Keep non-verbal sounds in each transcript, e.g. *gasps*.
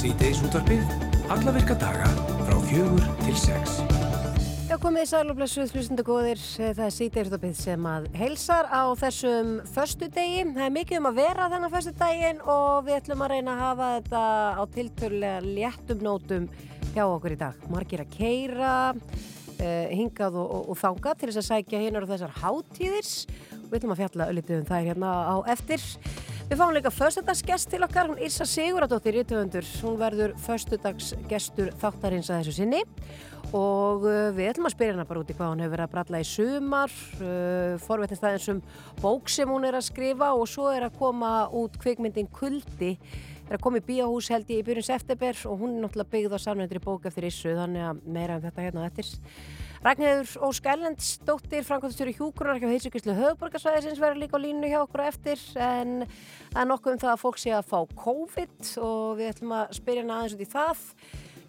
Sýteis útvarpið, alla virka daga frá fjögur til sex. Já, komið í sælublessuð hlustundagóðir, það er Sýteisútvarpið sem að heilsar á þessum förstu degi. Það er mikið um að vera þennan förstu daginn og við ætlum að reyna að hafa þetta á tiltölulega léttum nótum hjá okkur í dag. Margir að keira, eh, hingað og, og, og þáka til þess að sækja hinnar og þessar hátíðis. Við ætlum að fjalla öllitið um það hérna á eftir. Við fáum líka förstudagsgest til okkar, hún Írsa Siguradóttir Rítuðundur, hún verður förstudagsgestur þáttarins að þessu sinni. Og uh, við ætlum að spyrja hana bara út í hvað hún hefur verið að bralla í sumar, uh, forvetnist aðeins um bók sem hún er að skrifa og svo er að koma út kvikmyndin Kuldi, er að koma í bíóhús held ég í byrjun september og hún er náttúrulega byggð á samnöndri bók eftir Íssu, þannig að meira um þetta hérna og eftir. Ragnhildur Ósk Erlendsdóttir, Frankværtastjóri Hjúkurar hjá heilsugjastlu höfuborgarsvæðisins verður líka á línu hjá okkur eftir en það er nokkuð um það að fólk sé að fá COVID og við ætlum að spyrja hana aðeins út í það.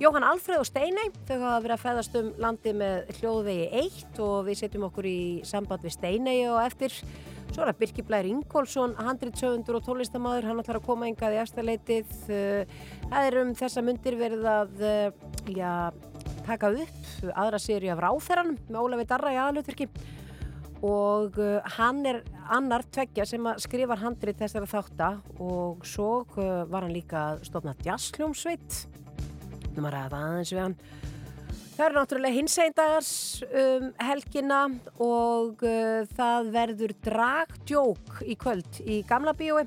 Jóhann Alfreð og Steinei, þau hafa verið að feðast um landi með hljóðvegi 1 og við setjum okkur í samband við Steinei og eftir. Svo er það Birki Blær Ingólfsson, handritsöfundur og tónlistamæður, hann ætlar að koma engað í eftirleitið. Það er um þessa myndir verið að já, taka upp aðra séri af ráþeranum með Ólafi Darra í aðalutverki og hann er annar tveggja sem að skrifa handrit þessara þáttar og svo var hann líka að stofna jazzljómsveit nú maður ræða aðeins við hann. Það eru náttúrulega hinsegindagars um, helgina og uh, það verður dragdjók í kvöld í gamla bíói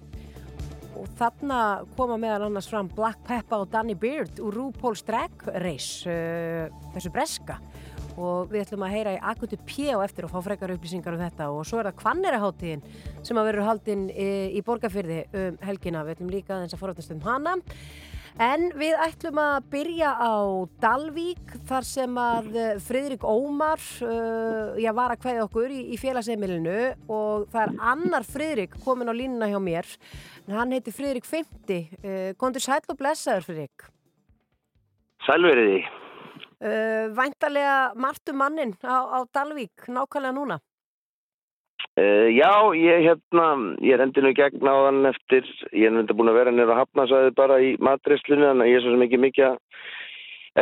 og þarna koma meðal annars fram Black Peppa og Danny Beard úr RuPaul's Drag Race uh, þessu breska. Og við ætlum að heyra í akutu P og eftir og fá frekar upplýsingar um þetta. Og svo er það Kvanniraháttíðin sem að verður haldinn í, í borgarfyrði um helgina. Við ætlum líka þess að forrætast um hana En við ætlum að byrja á Dalvík þar sem að Fridrik Ómar uh, já, var að kveða okkur í, í félagseimilinu og það er annar Fridrik komin á línuna hjá mér. Hann heiti Fridrik 50. Uh, Kondur sæl og blessaður Fridrik. Sælveriði. Uh, væntalega margtum mannin á, á Dalvík nákvæmlega núna. Uh, já, ég hérna, ég rendi nú gegn á þann eftir, ég er myndið búin að vera nýra að hafna sæði bara í matreslunni, þannig að ég er svo sem ekki mikið,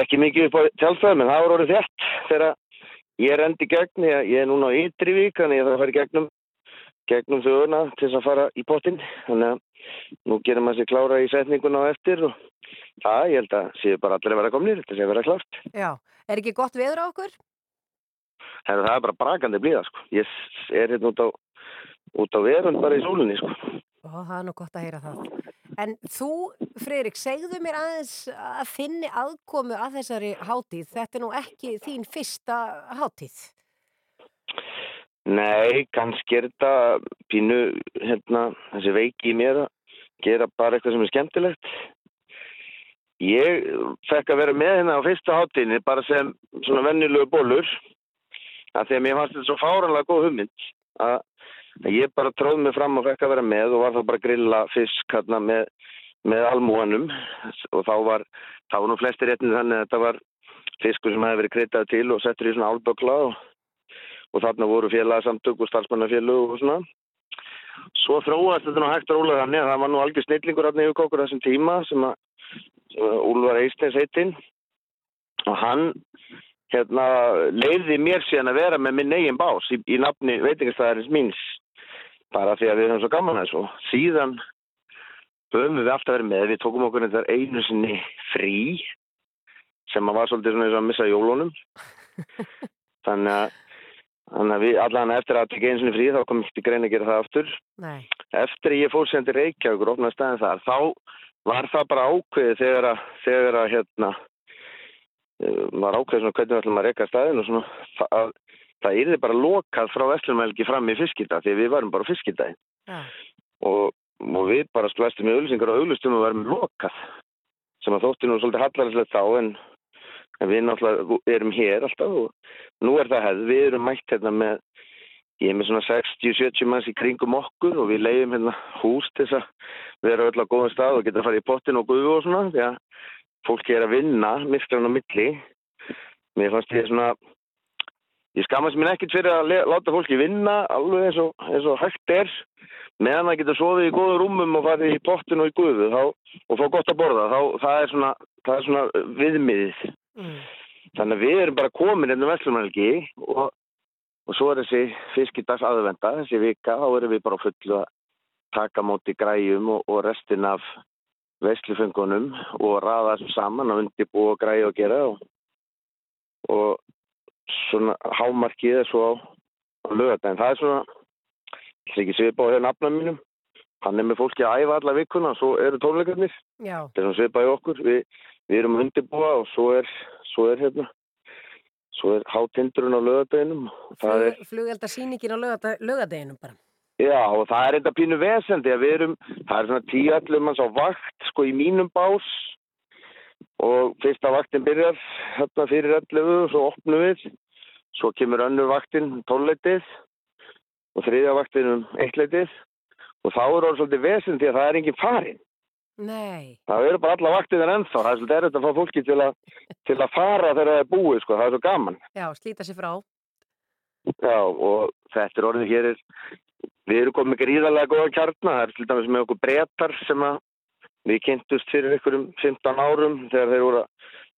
ekki mikið upp á tjálfæðum, en það voru orðið þett þegar ég rendi gegn, ég, ég er núna á Ytrivík, þannig ég þarf að fara í gegnum, gegnum þjóðuna til þess að fara í potinn, þannig að nú gerum maður sér klára í setninguna á eftir og það, ég held að séu bara allir að vera komnir, þetta séu að vera klárt. Já, er ekki gott veður á okkur? Heru, það er bara brakandi blíða sko. Ég er hérna út á, út á verund bara í sólunni sko. Ó, það er nú gott að heyra það. En þú, Freirik, segðu mér aðeins að finni aðkomu að þessari hátíð. Þetta er nú ekki þín fyrsta hátíð. Nei, kannski er þetta pínu, hérna, þessi veiki í mér að gera bara eitthvað sem er skemmtilegt. Ég fekk að vera með hérna á fyrsta hátíðinni bara sem svona vennilögu bólur að því að mér fannst þetta svo fáranlega góð hugmynd að ég bara tróð mig fram og fekk að vera með og var þá bara að grilla fisk hérna með, með almúanum og þá var, þá var nú flestir réttin þannig að þetta var fiskur sem hefði verið kreitað til og settur í svona álbökla og, og þarna voru félagsamtök og starfsmannafélug og svona. Svo þróast þetta nú hægt og rólega þannig að það var nú algjör snillingur hérna yfir kokkur þessum tíma sem að, að Úlvar Eistens heitinn og hann hérna leiði mér síðan að vera með minn eigin bás í, í nafni veitingastæðarins míns. Bara því að við höfum svo gaman að þessu. Síðan höfum við alltaf verið með. Við tókum okkur þetta einu sinni frí sem að var svolítið svona eins og að missa jólunum. *laughs* Þannig að, þannig að við allan eftir að tekja einu sinni frí þá kom ekki grein að gera það aftur. Nei. eftir að ég fór sendi Reykjavík og opnaði stæðin þar þá var það bara ákveðið þegar að, þegar að hérna var ákveð svona hvernig við ætlum að reyka staðin og svona að það yrði bara lokað frá Vestlumælgi fram í fiskita því við varum bara fiskitæðin ja. og, og við bara splæstum í auðlýsingar og auðlýstum og varum lokað sem að þótti nú svolítið hallarislega þá en, en við náttúrulega erum hér alltaf og nú er það hefð, við erum mætt hérna með ég er með svona 60-70 manns í kringum okkur og við leiðum hérna hús til þess að vera öll á góðan stað og geta að fara í pottin og guðu og svona því að fólki er að vinna mistran á milli mér fannst ég svona ég skammast mér ekkert fyrir að láta fólki vinna alveg eins og, eins og hægt er meðan það getur sofið í góðu rúmum og farið í pottin og í guðu þá, og fá gott að borða, þá það er svona, það er svona viðmiðið. Mm. Þannig að við erum bara komin ennum Vestlumælgi og, og svo er þessi fiskidags aðvenda, þessi vika, þá erum við bara fullu að taka móti græjum og, og restin af vesluföngunum og raða þessum saman og undirbúa og græja og gera og, og svona hámarkið er svo á, lögadaginn. Það er svona, ég ætla ekki að svipa á hér nafna mínum, hann er með fólki að æfa alla vikuna og svo eru tónleikarnir, þetta er svona svipað í okkur, við, við erum að undirbúa og svo er, svo er hérna, svo er hátindurinn á lögadaginum. Það er, Flug, flugeldarsýningin á lögada, lögadeginum bara. Já, og það er þetta pínu vesendi að við erum, það er svona tíu allum manns á vakt, sko, í mínum bás. Og fyrsta vaktin byrjar hérna fyrir 11 og svo opnum við, svo kemur önnur vaktin tólleitið og þriðja vaktin um eittleitið. Og þá er orðið svolítið vesendi að það er enginn farin. Nei, Það eru bara alla vaktinir ennþá, það er svolítið erfitt að fá fólki til að, til að fara þegar það er búið, sko, það er svo gaman. já, slíta sér frá. Já, og þetta er orðið hér, er, við erum komið gríðarlega góða kjarna, það er til dæmis með okkur breytar sem að við kynntust fyrir einhverjum 15 árum þegar þeir voru að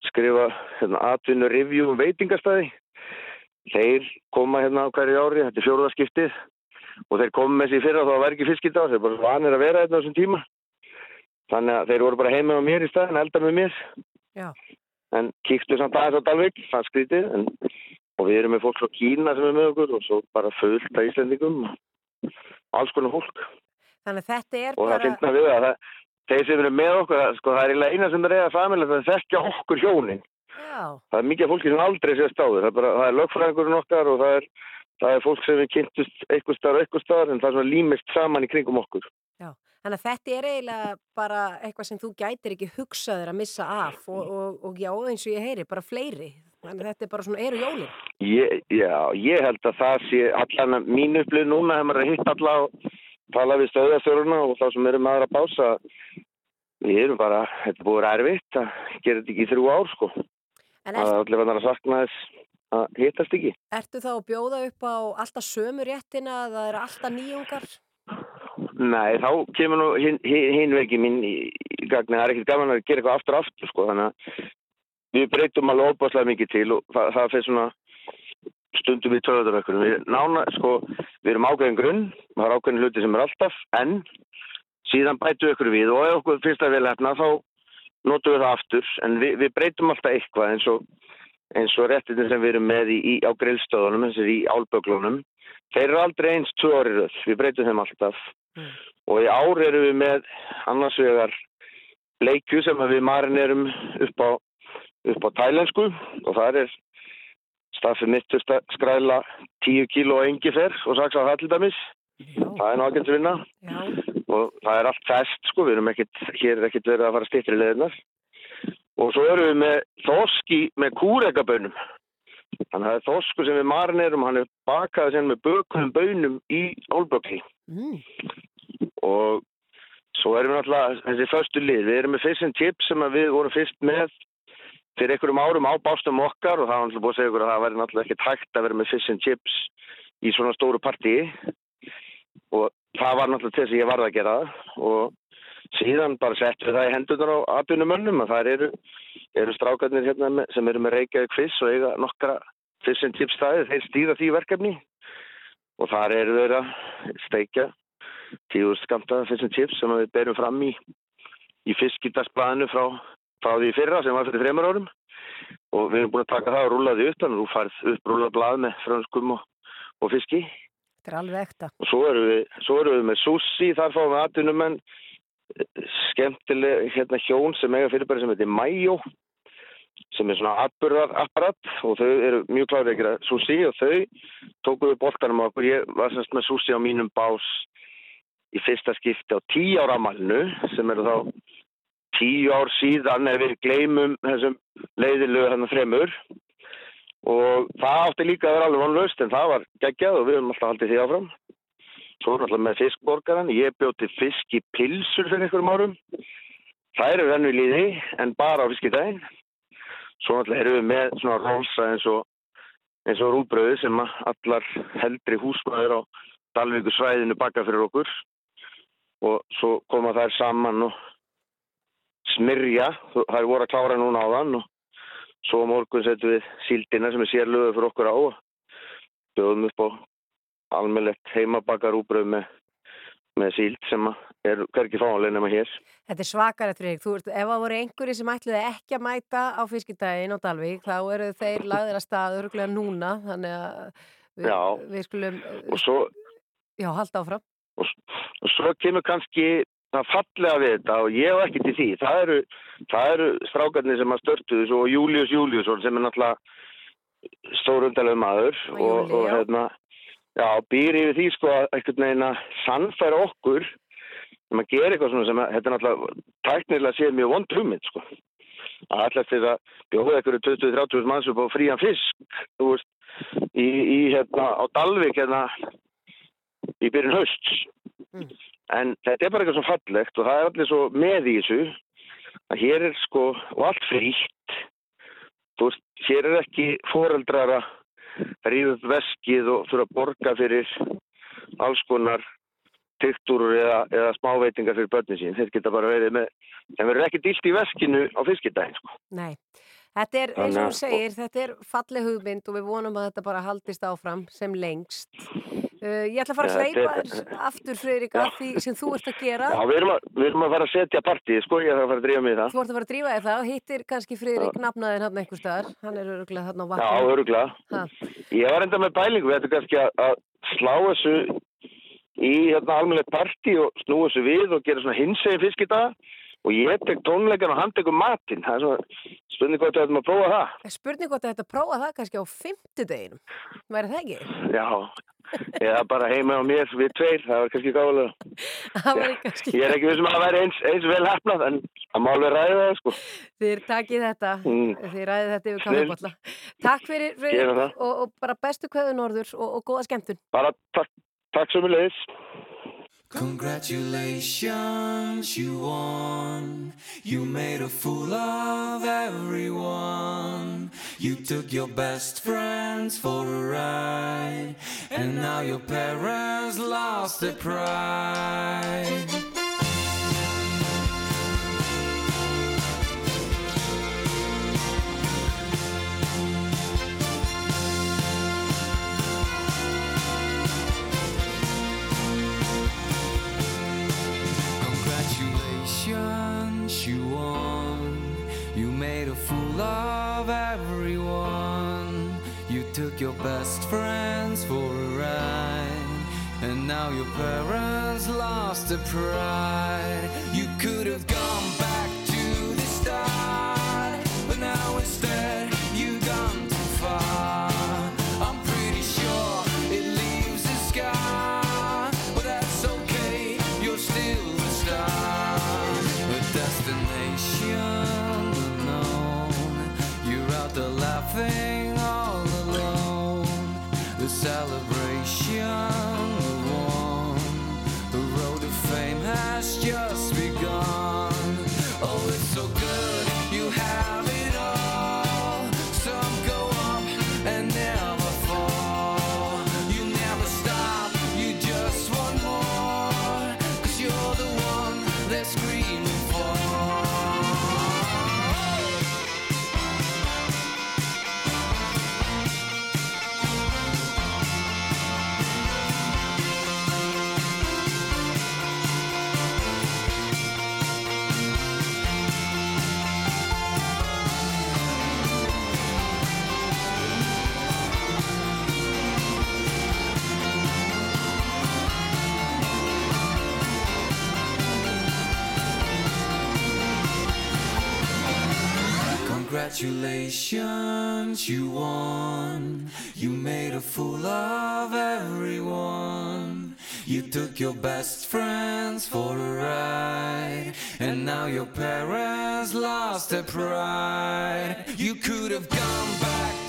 skrifa hérna, atvinnu review um veitingastæði. Þeir koma hérna á hverju ári, þetta er fjóruðarskiptið og þeir koma með sér fyrra þá að vera ekki fiskita, þeir eru bara vanir að vera hérna á þessum tíma. Þannig að þeir voru bara heima á mér í staðin, elda með mér. Já. En kíktu samt aðeins á Dalvik, það skrítið, en og við erum með fólk frá Kína sem er með okkur og svo bara fullt af Íslendingum alls konar fólk. Þannig að þetta er og það bara, finnst við að það, þeir sem eru með okkur það, sko, það er eina sem er eða familega það þekkja okkur hjónin. Já, það er mikið fólki sem aldrei sé stáður það er, bara, það er lögfræðingurinn okkar og það er, það er fólk sem við kynntust eitthvað staðar og eitthvað staðar en það er svona límist saman í kringum okkur. Þannig að þetta er eiginlega bara eitthvað sem þú gætir ekki hugsaður að missa af og, og, og já, eins og ég heyri, bara fleiri. Þannig að þetta er bara svona, eru jólin. ég, já, ég held að það sé allan að mín upplið núna hefur maður að hitta alla og tala við stöðastjóruna og þá sem eru með aðra bása við erum bara, þetta er búið erfitt að gera þetta ekki í þrjú ár sko En að er, allir verðar að sakna þess að hittast ekki ertu þá að bjóða upp á alltaf sömu réttina, það eru alltaf nýjungar? Nei, þá kemur nú hin, hin vegi mín í, gagni, það er ekkert gaman að gera eitthvað aftur aftur sko, þannig að við breytum alveg óbáslega mikið til og það, það fyrir svona stundum við töðurökkunum. Við nána, sko, við erum ákveðin grunn, það er ákveðin hluti sem er alltaf, en síðan bætu ykkur við og ef okkur finnst það vel hefna þá notum við það aftur, en við, við breytum alltaf eitthvað eins og, eins og réttin sem við erum með í, í, á grillstöðunum, eins og í álböglunum. Þeir eru aldrei eins tvö orðið röð, við breytum þeim alltaf Mm. og í ár erum við með annars vegar bleikju sem við marinerum upp á, upp á tælensku og það er staffið mitt að skræla 10 kíló engifer og til dæmis, Já, það er nákvæmt vinna. Já, og það er allt fest sko, við erum ekkert, hér er ekkert verið að fara stittri leðinar og svo erum við með þoski með kúrekabönum. Þannig að það er þosku sem við marinerum hann er bakað sem með bökunum bönum í álbökli mm, og svo erum við náttúrulega þessi förstu lið, við erum með fish and chips sem við vorum fyrst með fyrir einhverjum árum á bástum okkar og það var náttúrulega búið að segja ykkur að það væri náttúrulega ekkert hægt að vera með fish and chips í svona stóru partíi og það var náttúrulega til þess að ég varði að gera það. Og síðan bara settum við það í hendunar á atvinnumönnum að það eru, eru strákarnir hérna sem eru með Reykjavík Fish og eiga nokkra fish and chips staði, þeir stýra því verkefni. Og þar eru þeir að steikja tíður skamta fish and chips sem við berum fram í, í fiskidagsblæðinu frá, frá því fyrra sem var fyrir þreymur árum. Og við erum búin að taka það og rúla því upp þannig að þú farið upp rúlað blæð með franskum og, og fiski. Þetta er alveg ekta. og svo erum við, við með sushi þar fáum við atvinnumenn eh, skemmtileg hérna hjón sem eiga fyrirbæri sem heitir Mayo sem er svona atbyrðarapparat og þau eru mjög klárið að gera sushi og þau tókuðu boltanum á okkur. Ég var semst með sushi á mínum bás í fyrsta skipti á tíu ára málnu sem eru þá tíu ár síðan ef við gleymum þessum leiðilegu hann þremur. Og það átti líka að vera alveg vonlaust en það var geggjað og við höfum alltaf haldið því áfram. Svo erum alltaf með fiskborgaran ég bjóti fisk í pilsur fyrir einhverjum árum. Það eru vennu líði en bara á fiskidaginn. Svo alltaf erum við með svona rolsa eins og eins og rúbröðu sem allar heldri húsmaður á Dalvíku svæðinu baka fyrir okkur. Og svo koma þær saman og smyrja, það er voru að klára núna á þann og svo morgun setjum við síldina sem er sérlöðu fyrir okkur á og bjóðum upp á almennlegt heimabakar úbröð með, með síld sem er hverkið fáanlega nema hér. Þetta er svakar eftir þig. Ef það voru einhverju sem ætluði ekki að mæta á fiskidaginn á Dalvík, þá eru þeir lagðir að staðu öruglega núna, þannig að við, við skulum, Og svo, já, halda áfram. og, og svo kemur kannski það fallega við þetta og ég hef ekki til því. Það eru, það eru strákarnir sem að störtuðu svo og Július Júliusson sem er náttúrulega stórundalega maður Og og, og hérna, já, býr yfir því sko að einhvern veginn að sannfæra okkur sem að gera eitthvað svona sem að þetta náttúrulega tæknilega séð mjög vond hugmynd sko. Að ætla til að bjóða einhverju 20-30 manns upp á frían fisk, þú veist, í, í hérna á Dalvik hérna í byrjun hausts. Mm. En þetta er bara eitthvað svo fallegt og það er allir svo með í þessu að hér er sko, og allt frítt, þú veist, hér er ekki foreldrar að ríða upp veskið og þurfa að borga fyrir alls konar tygtúrur eða, eða smáveitingar fyrir börnin sín. Þetta geta bara verið með, það verður ekki dýlt í veskinu á fiskidaginn, sko. Nei, þetta er, eins og þú segir, þetta er falleg hugmynd og við vonum að þetta bara haldist áfram sem lengst. Uh, ég ætla að fara að Já, hleypa þér aftur, Freyrík, að því sem þú ert að gera. Já, við erum að, við erum að fara að setja partíð, sko, ég þarf að fara að drífa mig í það. Þú ert að fara að drífa þér það og hittir kannski Freyrík nafnaðin hann einhver staðar. Hann er öruglega hann á Já, vatnum. öruglega. Ég var enda með bælingu, við ættum kannski að, að slá þessu í hérna almennilegt partí og snúa þessu við og gera svona hinsegin fisk í dag og ég tek tónleikan og hann tekur matinn. Það er spurning hvort við ættum að prófa það. Spurning hvort þetta prófa það kannski á fymtudeginum. Væri það ekki? Já, eða bara heima á mér við tveir, það var kannski *laughs* væri kannski... Ég er ekki vissum að það væri eins, eins vel hefnað en það má alveg ræða það, sko. Þið takið þetta, Mm. þið ræðið þetta yfir kaffibotla. Takk fyrir, fyrir og, og bara bestu kveðu norður og, og góða skemmtun. Bara takk, takk svo mjög leiðis. Congratulations, you won. You made a fool of everyone. You took your best friends for a ride, and now your parents lost their pride. Your best friends for a ride. And now your parents lost their pride. You could have Congratulations, you won. You made a fool of everyone. You took your best friends for a ride. And now your parents lost their pride. You could have gone back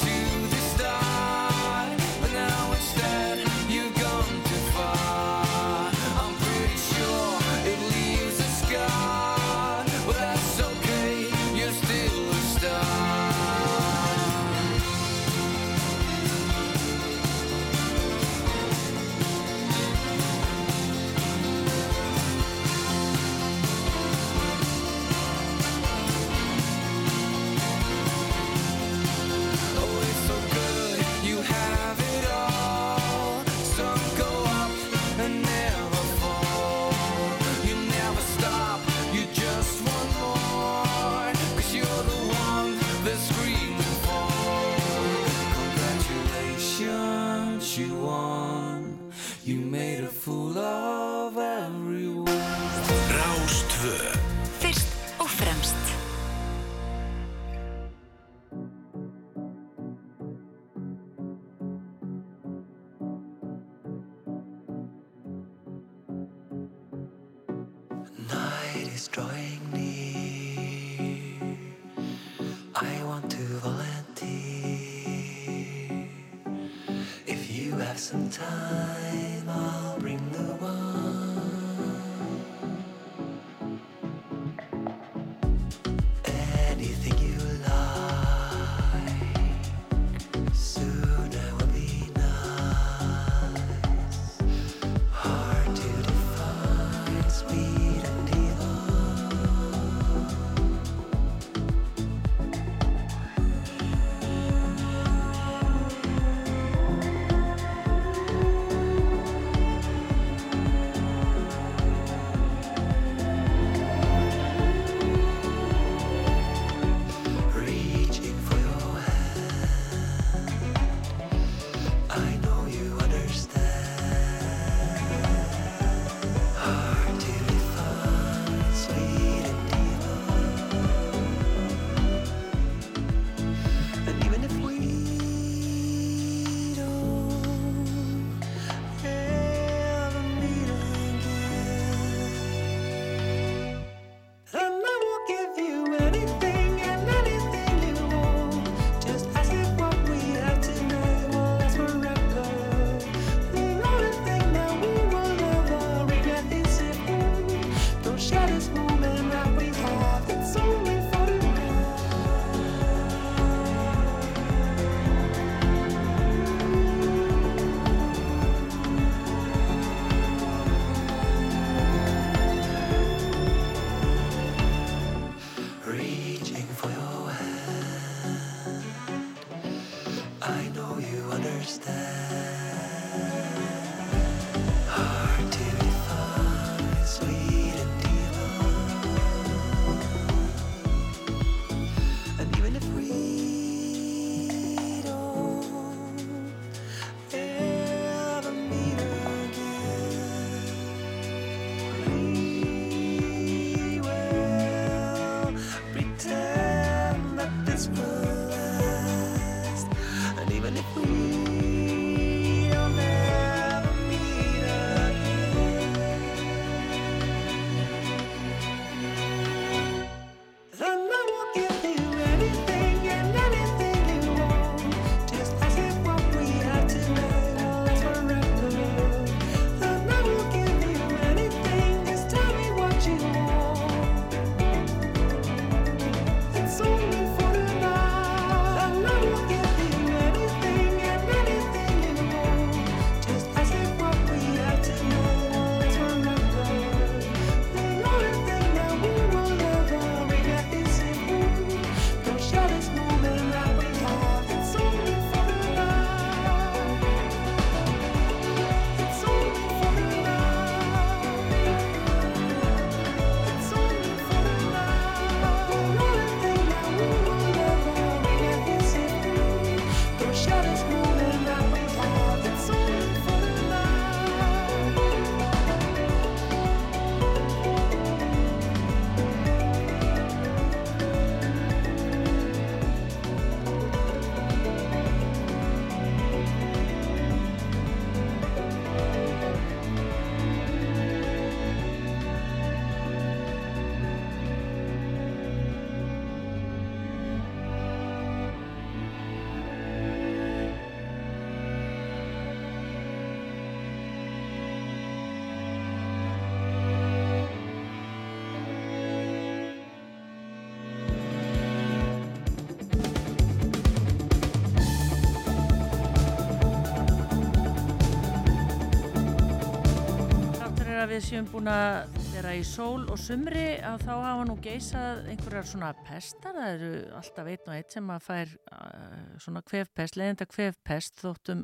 við séum búin að vera í sól og sumri að þá hafa nú geisað einhverjar svona pestar, það eru alltaf einn og einn sem að fær uh, svona kvefpest, leiðinda kvefpest þóttum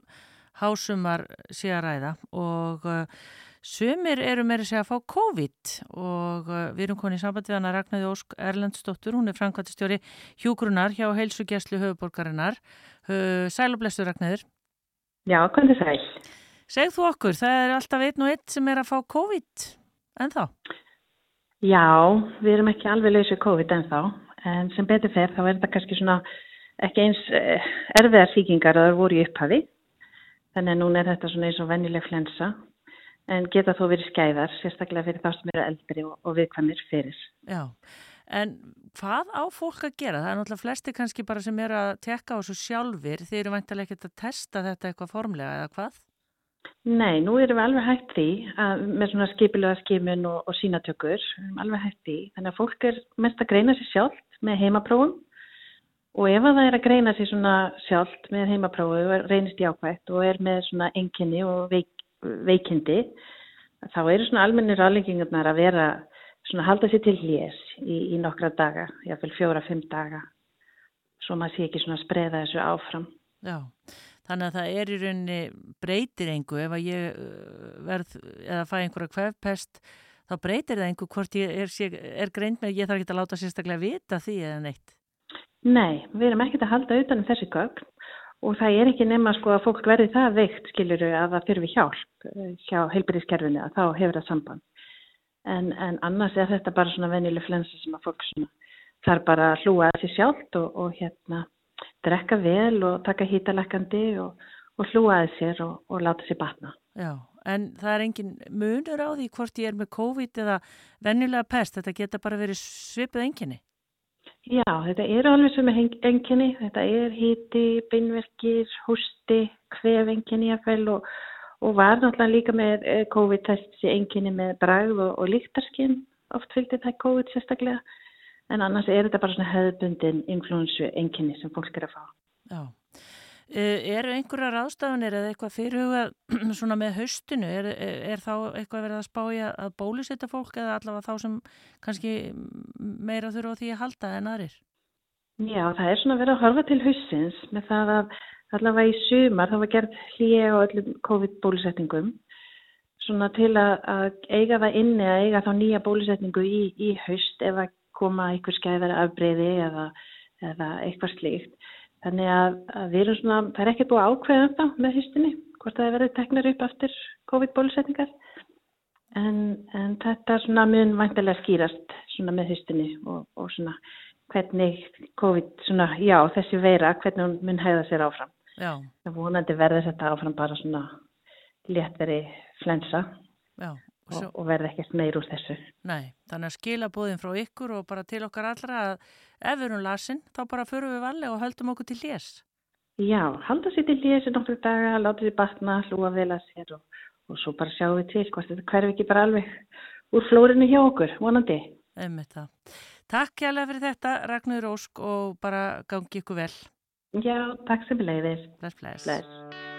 hásumar sé að ræða og uh, sumir eru meira segja að fá COVID og uh, við erum konið í samband við hana Ragnæði Ósk Erlendsdóttur, hún er framkvæmtistjóri hjúgrunar hjá heilsugjæslu höfuborgarinnar. Sæl og blessu Ragnæður. Já, hvernig sæl? Segð þú okkur, það er alltaf einn og einn sem er að fá COVID en þá? Já, við erum ekki alveg lausið COVID en þá, en sem betur fer þá er þetta kannski svona ekki eins eh, erfiðar sýkingar að það voru í upphafi, þannig að núna er þetta svona eins og venjuleg flensa, en geta þó verið skæðar, sérstaklega fyrir þá sem eru eldri og, og viðkvæmir fyrir. Já, en hvað á fólk að gera? Það er náttúrulega flesti kannski bara sem eru að tekka á þessu sjálfur, þeir eru væntalega ekkert að testa þetta eitthvað formlega eða hvað? Nei, nú erum við alveg hægt því að, með svona skipilega skimun og, og sínatökur, erum alveg hægt því, þannig að fólk er mest að greina sér sjálft með heimaprófum. Og ef að það er að greina sér svona sjálft með heimaprófu og reynist jákvægt og er með svona enginni og veik, veikindi, þá eru svona almennir ráðleggingarnar að vera svona halda sér til hlés í, í nokkra daga, jáfnveil fjóra-fimm daga, svo maður sé ekki svona að spreða þessu áfram. Já, þannig að það er í rauninni breytir engu ef að ég uh, verð eða fæ einhverja kvefpest þá breytir það engu hvort ég er, er greint með, ég þarf ekki að láta sérstaklega vita því eða neitt. Nei, við erum ekkert að halda utan um þessi gögn og það er ekki nema sko að fólk verði það veikt skiluru að það þurfi hjálp eh, hjá heilbyrðiskerfinu að þá hefur það samband. En, en annars er þetta bara svona venjuleg flensa sem að fólk þarf bara að hlúa sér sjálft og, og hérna drekka vel og taka hýtalekkandi og, og hlúa að sér og, og láta sér batna. Já, en það er engin munur á því hvort ég er með COVID eða venjulega pest, þetta geta bara verið svipið enginni. Já, þetta eru alveg sem enginni, þetta er hýti, beinverkir, hústi, hvef enginni jafnvel og, og var náttúrulega líka með eh, COVID-test enginni með bragð og, og líktarskinn, oft fylgdi það COVID sérstaklega, en annars er þetta bara svona hefðbundin influensu enginni sem fólk er að fá. Já. Uh, eru einhverjar ráðstafanir eða eitthvað fyrirhugað *clears throat* svona með haustinu? Er, er, þá eitthvað verið að spája að bólusetja fólk eða allavega þá sem kannski meira þurfa því að halda en aðrir? Já, það er svona verið að horfa til haustins með það að allavega í sumar þá var gerð hlýja á öllum COVID-bólusetningum svona til að, að eiga það inni að eiga þá nýja bólusetningu í, í haust ef að koma einhver skæðari afbreyði eða, eða eitthvað slíkt. Þannig að, að við erum svona, það er ekki búið að ákveða þetta með haustinni, hvort það er verið teknar upp eftir COVID-bólusetningar. En, en þetta er svona mun vantilega skýrast svona með haustinni og, og svona hvernig COVID, svona, já, þessi veira, hvernig hún mun hæða sér áfram. Já, Það vonandi verður þetta áfram bara svona léttveri flensa já. Og, og verður ekkert meir úr þessu. nei, þannig að skila bóðin frá ykkur og bara til okkar allra að ef við erum lasin þá bara förum við valli og höldum okkur til lés. Já, halda sér til lési nokkru daga, láta sér batna, hlúa vel að sér og, og svo bara sjáum við til hvort þetta hverfi ekki bara alveg úr flórinu hjá okkur, vonandi. Einmitt það. Takk kjærlega fyrir þetta, Ragnar Ósk og bara gangi ykkur vel. Já, takk sem leiðis. Bless, bless. Bless.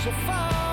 Svo fáránlega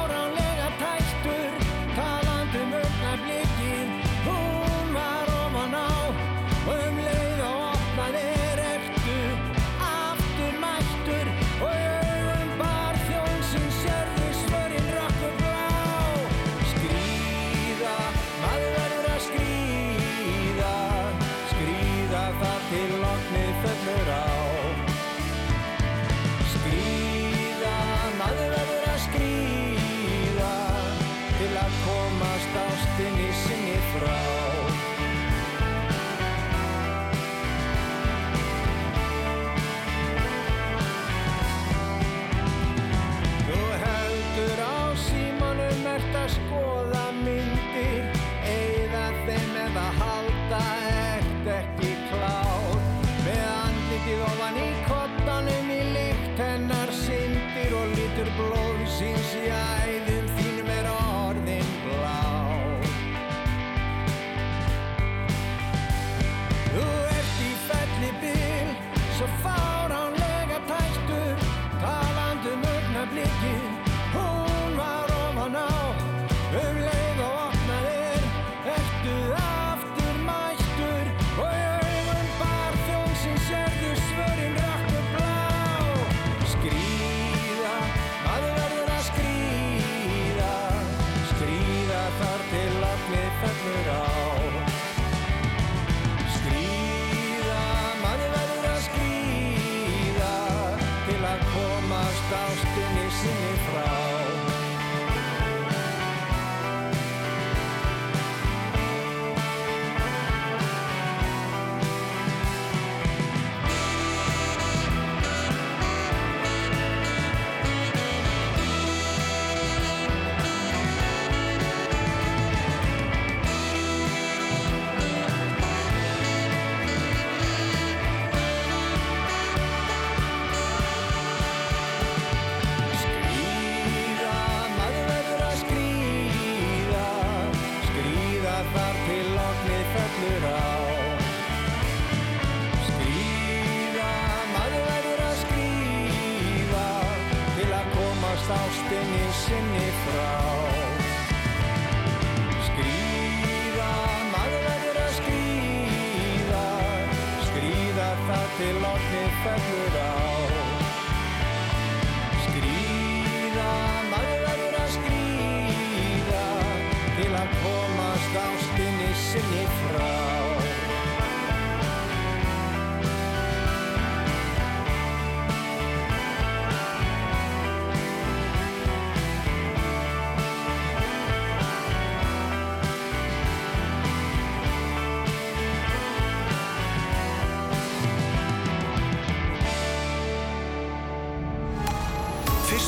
again.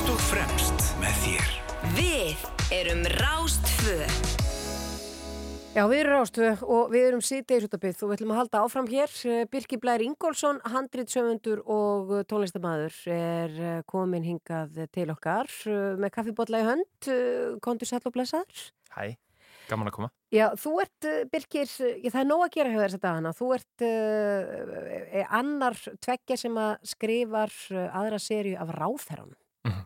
Fyrst og fremst með þér. Við erum Rástfö. Já, við erum rástu og við erum síðdegisútabið og við ætlum að halda áfram hér. Eh, Birkir Blær Ingólfsson, handritsöfundur og tónlistamæður er eh, komin hingað til okkar eh, með kaffibotla í hönd. Kondur sæll og blessaður. Hæ, gaman að koma. Já, þú ert, eh, Birkir, já, það er nóg að gera hjá þess að dagana. Þú ert uh, annar tveggja sem að skrifar aðra serju af ráðherran. Mhm.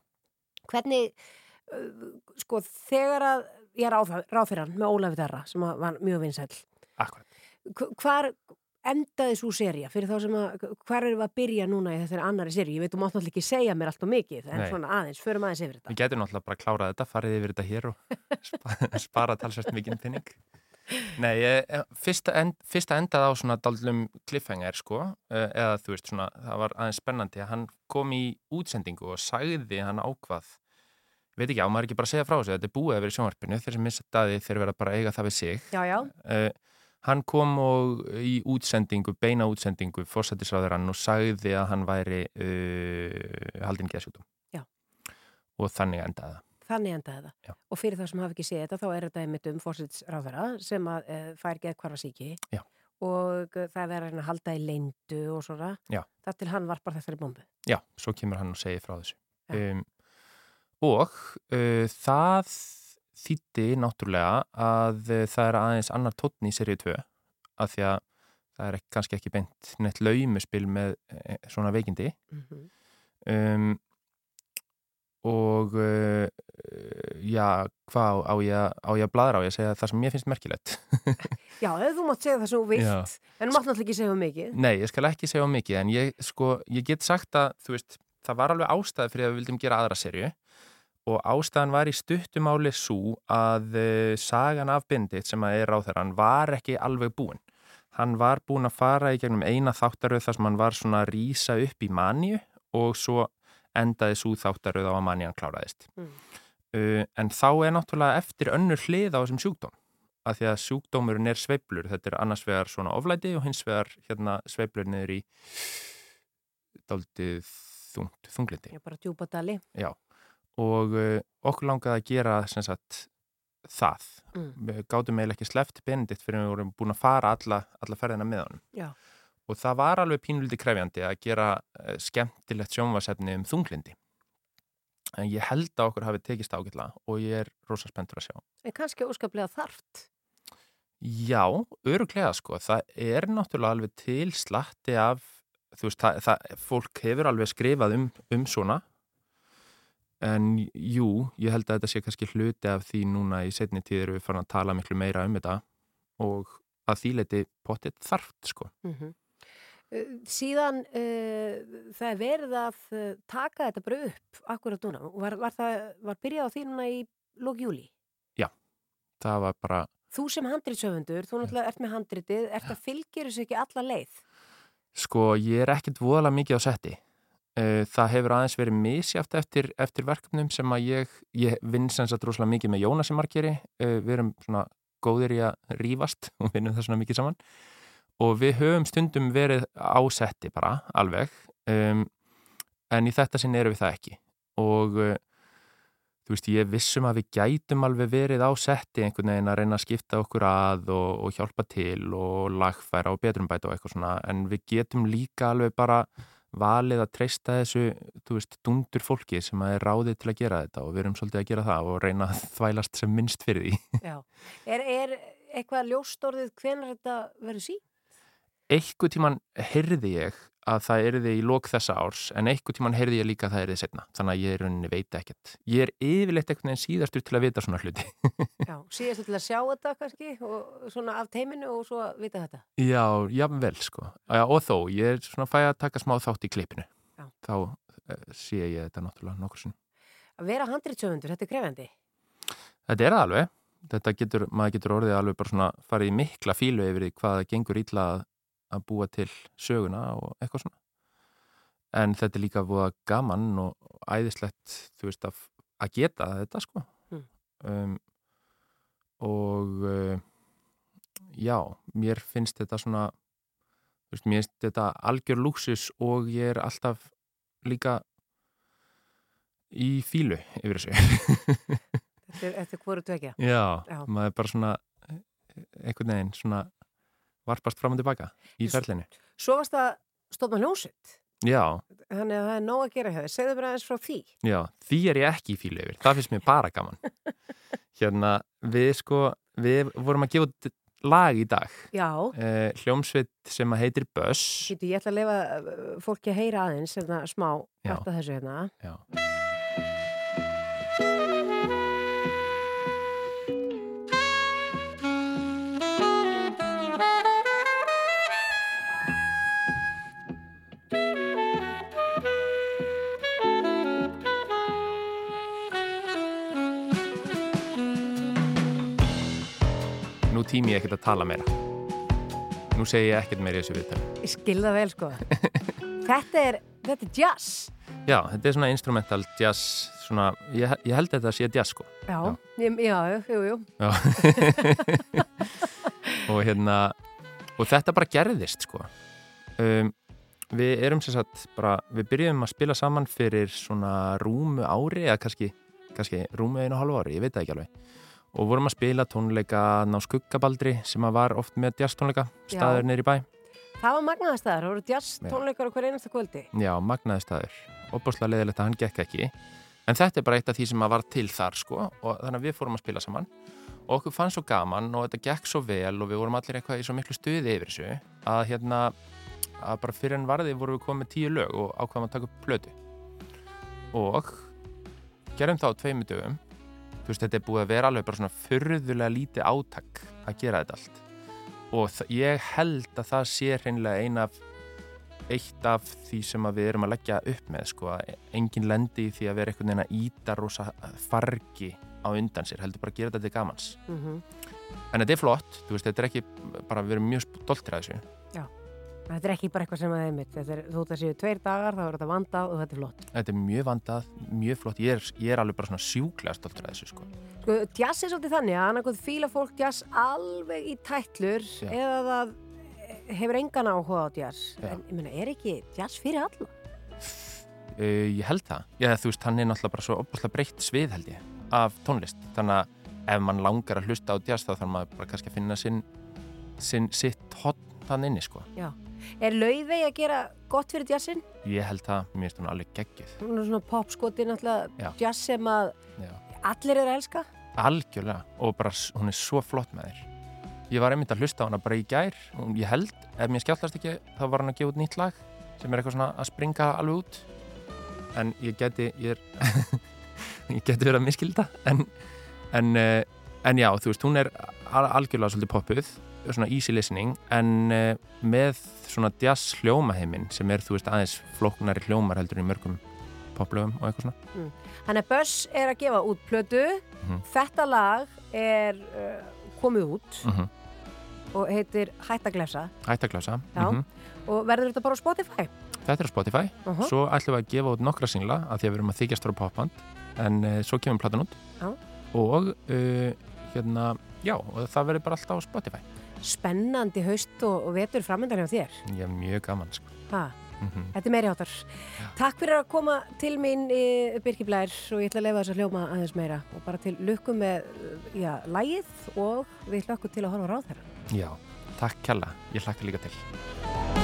Hvernig, uh, sko, þegar að ég er ráðherran með Ólafi Darra sem var mjög. Hv- Hvar endaði svo serja fyrir þá sem að, hvar erum við að byrja núna í þessari annari serju? Ég veit, þú mátt náttúrulega ekki segja mér allt og mikið, en Nei. svona aðeins, förum aðeins yfir þetta. Við getum náttúrulega bara að klára þetta, farið yfir þetta hér og *laughs* spa- spara talsvært mikinn pinning. Nei, ég, fyrsta, end, fyrsta endað á svona daldlum cliffhanger, sko, eh, eða þú veist svona, það var aðeins spennandi að hann kom í útsendingu og sagði hann ákvað, veit ekki á, maður ekki bara segja frá þessu, þetta er búið að vera í sjónvarpinu, þeir sem missa daði þeir vera bara að eiga það við sig. Já, já, Uh, hann kom og í útsendingu, beina útsendingu, fórsættisráður hann og sagði að hann væri uh, haldinn geðsjúkdóm. Já. Og þannig endaði það. Þannig endaði það. Já. Og fyrir þá sem hafa ekki séð þetta, þá er þetta einmitt um fórsitsráðverða sem að e, fær geðkvarfa síki. Já. Og það er verið að að halda í leindu og svona. Já. Það til hann varpar þessari bombu. Já, svo kemur hann og segir frá þessu. Um, og uh, það þýtti náttúrulega að uh, það er aðeins annar tónn í serið 2 af því að það er ekki, kannski ekki beint neitt laumuspil með uh, svona veikindi Mm um, og uh, já, hvað á ég, að- á bladra á ég að segja það sem mér finnst merkilegt *laughs* Já, þú mátt segja það sem þú vilt, en þú mátt náttúrulega ekki segja um mikið. Nei, ég skal ekki segja á mikið en ég, sko, ég get sagt að veist, það var alveg ástæði fyrir að við vildum gera aðra serju og ástæðan var í stuttumáli svo að uh, sagan af Bindit sem að er ráþæran var ekki alveg búin. Hann var búin að fara í gegnum eina þáttaröð þar sem hann var svona að rýsa upp í manju og svo endaði svo þáttaröð á að manjan kláraðist. Mm. Uh, en þá er náttúrulega eftir önnur hlið á þessum sjúkdóm að því að sjúkdómurinn er sveiflur þetta er annars vegar svona oflæti og hins vegar hérna sveiflur niður í daldið þungt, þunglindi Já, bara djúpa dali. já. og uh, okkur langaði að gera sem sagt það Mm. við gátum eiginlega ekki sleft Benedikt fyrir við vorum búin að fara alla, alla ferðina með honum Já. Og það var alveg pínuliti krefjandi að gera uh, skemmtilegt sjónvarsefni um þunglindi en ég held að okkur hafi tekist ágætlega og ég er rosa spenntur að sjá. En kannski óskaplega þarft. Já, öruglega sko, það er náttúrulega alveg til slatti af, þú veist, það, það, fólk hefur alveg skrifað um, um svona, en jú, ég held að þetta sé kannski hluti af því núna í setni tíður við farin að tala miklu meira um þetta. Og að því leiti potið þarft sko. Mm Síðan uh, það er verið að uh, taka þetta bara upp akkurat núna. Var, var það var byrjað á því núna í lók júli? Það var bara, Þú sem handritsöfundur, þú náttúrulega ert með handritið, ert að fylgjur þessu ekki alla leið? sko, ég er ekkert voðalega mikið á setti. Eh, Það hefur aðeins verið misjátt eftir, eftir verkefnum sem að ég, ég vinn sem sagt rosalega mikið með Jónasi Margeri. Við erum svona góðir í að rífast og vinnum það svona mikið saman. Og við höfum stundum verið á setti bara, alveg. Um, en í þetta sinn erum við það ekki. Og uh, þú veist, ég vissum að við gætum alveg verið á setti einhvern veginn að reyna að skipta okkur að og, og hjálpa til og lagfæra og betrumbæta og eitthvað svona en við getum líka alveg bara valið að treysta þessu, þú veist, dundur fólki sem að er ráðið til að gera þetta og við erum svolítið að gera það og reyna að þvælast sem minnst fyrir því. Já. Er, er eitthvað ljóstorðið hvenar þetta verður sí? Einhver tíman heyrði ég að það erði í lók þessa árs en einhver tíman heyrði ég líka að það erði setna þannig að ég er rauninni veit ekkert. Ég er yfirleitt einhvern veginn síðastur til að vita svona hluti. *laughs* Já, síðastu til að sjá þetta kannski og svona af teiminu og svo vita þetta. Já, jafnvel sko. Já, og þó, ég er svona fæ að taka smá þátt í klippinu. Já. þá uh, sé ég þetta náttúrulega nokkur sinn Að vera handritsöfundur, þetta er krefendi. Þetta er alveg. Þetta getur, maður getur orðið alveg bara svona farið í mikla fílu yfir því hvað gengur illa að, að búa til söguna og eitthvað svona en þetta er líka búið gaman og æðislegt þú veist að, að geta þetta sko Mm. um, og uh, já, mér finnst þetta svona þú veist, mér finnst þetta algjör lúksus og ég er alltaf líka í fílu yfir þessu *laughs* Þetta er, er hvoru tvekja. Já, Já. maður er bara svona eh, einhvern veginn svona varpast fram og tilbaka í ferlinu. Svo varst að stofna hljómsveit. Já, Þannig að það er nóg að gera þér. Segðu bara aðeins frá því. já, því er ég ekki í fílu yfir. Það finnst mér bara gaman. *laughs* Hérna, við sko, við vorum að gefa lag í dag. Já, Eh, hljómsveit sem að heitir. Hýttu, ég ætla að lefa uh, fólki að heyra aðeins hérna, smá Já. part af þessu hérna. Já. Nú tími ég ekkert að tala meira. Nú segi ég ekkert meira í þessu viðtali. Ég skil það vel, sko. *laughs* þetta er, þetta er jazz. Já, þetta er svona instrumental jazz, svona, ég, ég held að þetta sé jazz sko. Já, já, já, jú, jú. Já. *laughs* og hérna, og þetta bara gerðist sko. Um, við erum sem sagt bara, við byrjum að spila saman fyrir svona rúmu ári eða kannski, kannski rúmu einu hálfu ári, ég veit það ekki alveg. Og vorum að spila tónleika ná skuggabaldri sem að var oft með jazz tónleika, staður neyri bæ. Það var magnaðar staðar, það voru jazz Já. tónleikar á hver einasta kvöldi. Já, magnaði staður. Óbúrslega leiðilegt að hann gekk ekki. En þetta er bara eitt af því sem að var til þar, sko. Og þannig að við fórum að spila saman. Og okkur fannst svo gaman og þetta gekk svo vel og við vorum allir eitthvað í svo miklu stuði yfir þessu. Að hérna, að bara fyrir en varði vorum við komið tíu lög og ákvaðum að taka upp plötu. Og gerum þá tveimu dögum. Þú veist, þetta er búið að vera alveg bara svona furðulega lítið átak að gera þetta allt. Og ég held að það sé hreinlega ein af eitt af því sem að við erum að leggja upp með sko, að engin lendi í því að vera einhvern veginn að íta rosa fargi á undan sér, heldur bara að gera þetta til gamans. Mm en þetta er flott, þú veist, þetta er ekki bara, við erum mjög stoltir að þessu Þetta er ekki bara eitthvað sem að. Þetta er, þú það séu tveir dagar, þá er þetta vandað og þetta er flott. þetta er mjög vandað, mjög flott ég er, ég er alveg bara svona sjúklega stoltur að þessu sko. Sko, jazz er svolítið þannig að annarkoð fíla fólk jazz alveg í tætlur Já. eða það hefur engan áhuga á jazz. Já. En ég meina, er ekki jazz fyrir alla? uh, ég held það, ég, þú veist, hann er náttúrulega bara svo opaslega breytt svið held ég af tónlist, þannig að ef mann langar að hlusta á jazz þá þarf maður bara kannski að finna sinn, sinn sitt hotn þann inni sko. Já. Er laufey að gera gott fyrir jazzin? ég held það, mér finnst hún alveg geggjuð Hún er svona popskoti náttúrulega jazz sem að Já. allir eru að elska. Algjörlega og bara hún er svo flott með þér Ég var einmitt að hlusta á hana bara í gær og ég held, ef mér skjáltast ekki þá var hann að gefa út nýtt lag sem er eitthvað svona að springa alveg út en ég geti ég, er *laughs* ég geti verið að miskilda en, en, eh, en já, þú veist, hún er al- algjörlega svolítið poppuð svona easy listening en uh, með svona jazz hljómaheimin sem er, þú veist, aðeins flóknari hljómar heldur í mörgum poplögum og eitthvað svona. Þannig að Buzz er að gefa út plötu. Mhm. Þetta lag er uh, komið út mm og heitir Hætt að glefsa Hætt að glasa Já. og verður þetta bara á Spotify. Þetta er á Spotify, Uh -huh. svo ætlum við að gefa út nokkra singla að því að við erum að þykjast frá popband en uh, svo kemur platan út. Og uh, hérna, já, og það verður bara alltaf á Spotify Spennandi haust og, og vetur framöndan hjá þér. Er mjög gaman, sko. Ha, mm þetta er meiri áttar. Takk fyrir að koma til mín í Birki Blær og ég ætla að lefa þess að hljóma aðeins meira. Og bara til lukku með, já, lægið og við hlökkum til að horfa ráð þeirra. Já, takk kjalla, ég hlakka líka til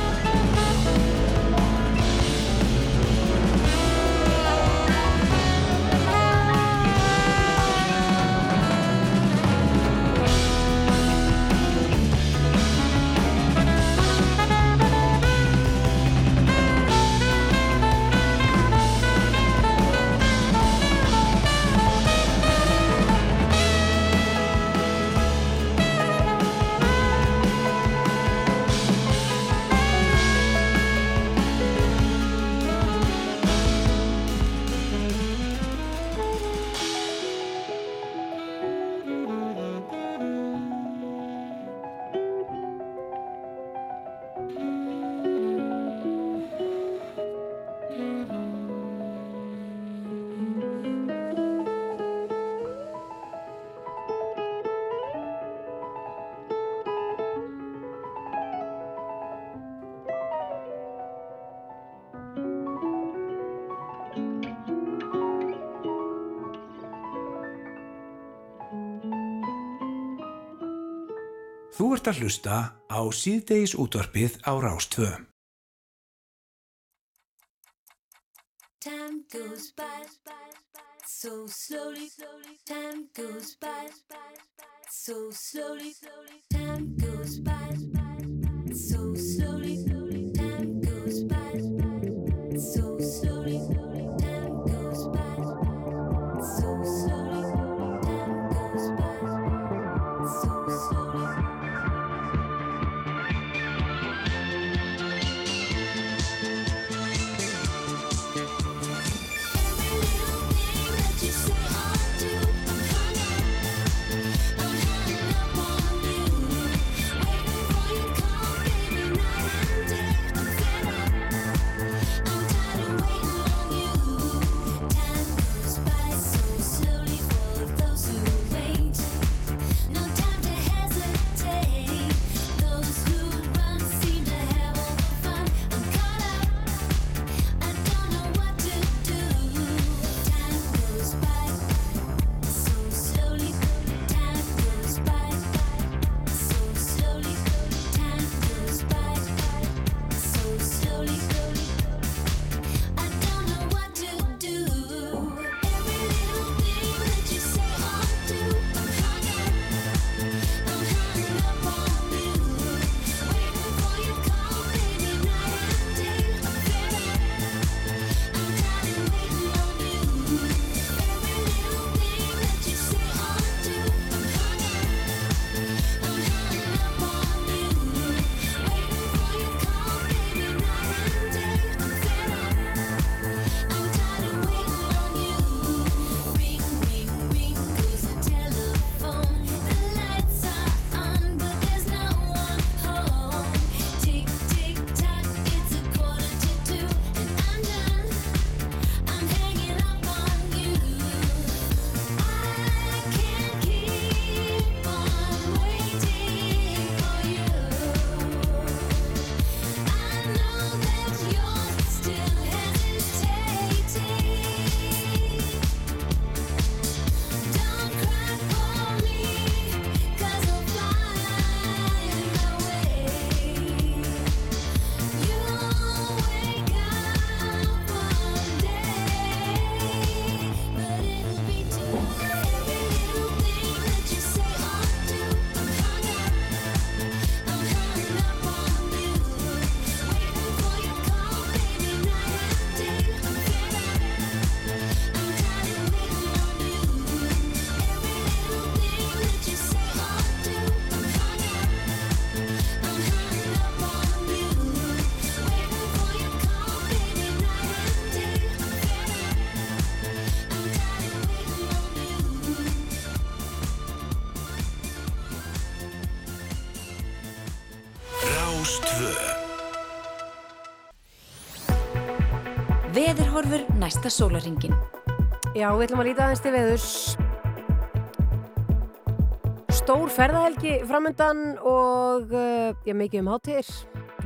Þú ert að hlusta á síðdeis útvarpið á Rástvö. Time goes by so slowly. Time goes by so slowly. Time goes by so slowly. Næsta sólaringin. Já, við ætlum að líta aðeins til veðurs. Stór ferðahelgi framöndan og uh, já, mikið um hátíðir.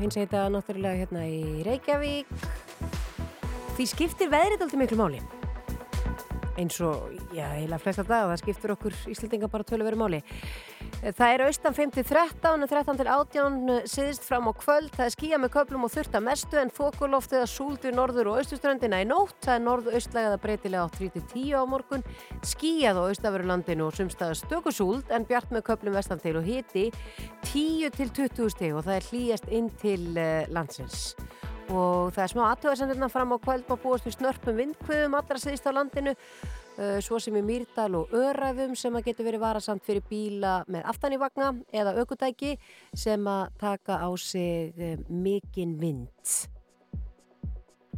Hins heita náttúrulega hérna í Reykjavík. Því skiptir veðrið alltaf miklu máli. Eins og, já, heila flesta dag, það skiptir okkur Íslandinga bara tölu verið máli. Það er austan 5-13, 13 til 18, siðist fram á kvöld, það er skýja með köplum og þurft að mestu en þokuloftið að súldu norður og austuströndina í nótt, það er norðu-austlægað að breytilega á 3-10 á morgun, skýjað á austaverulandinu og sumstaða stökusúld en bjart með köplum vestan til og hiti 10 til 20 steg og það er hlýjast inn til uh, landsins. Og það er smá aðtöðarsendirna fram á kvöld og búast við snörpum vindkvöðum allra siðist á landinu svo sem í Mýrdal og Öræfum sem að getur verið varasamt fyrir bíla með aftan í vagna eða aukutæki sem að taka á sig uh, mikinn vind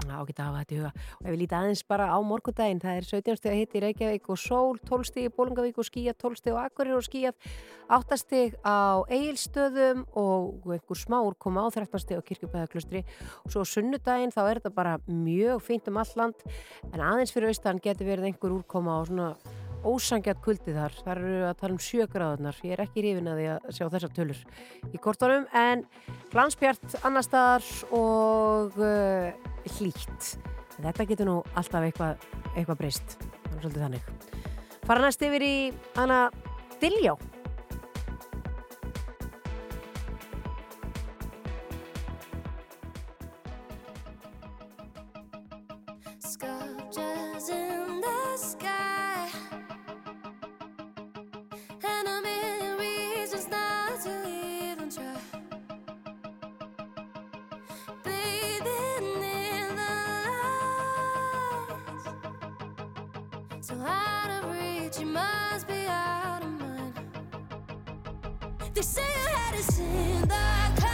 Já, geta að hafa þetta í huga. Og ef við lítið aðeins bara á morgundaginn, það er 17 steg að hitta í Reykjavík og sól, 12 steg í Bólingavík og skíjað, 12 steg á Akkurir og skíjað, 8 steg á Egilstöðum og einhver smá úrkoma á 13 steg á Kirkjubæðaklustri. Og svo á sunnudaginn þá er þetta bara mjög fínt um all land, en aðeins fyrir austan getur verið einhver úrkoma og svona ósangjart kuldið þar, þar eru að tala um sjögraðunar, ég er ekki hrifin að því að sjá þessar tölur í kortunum en glansbjart annar staðar og uh, hlýtt. Þetta getur nú alltaf eitthvað eitthva breyst, þannig svolítið þannig. Fara næst yfir í Anna Diljá. Sculptures in the sky. a million reasons not to even try. Bathing in the lights, so out of reach, you must be out of. They say you had a sin, the.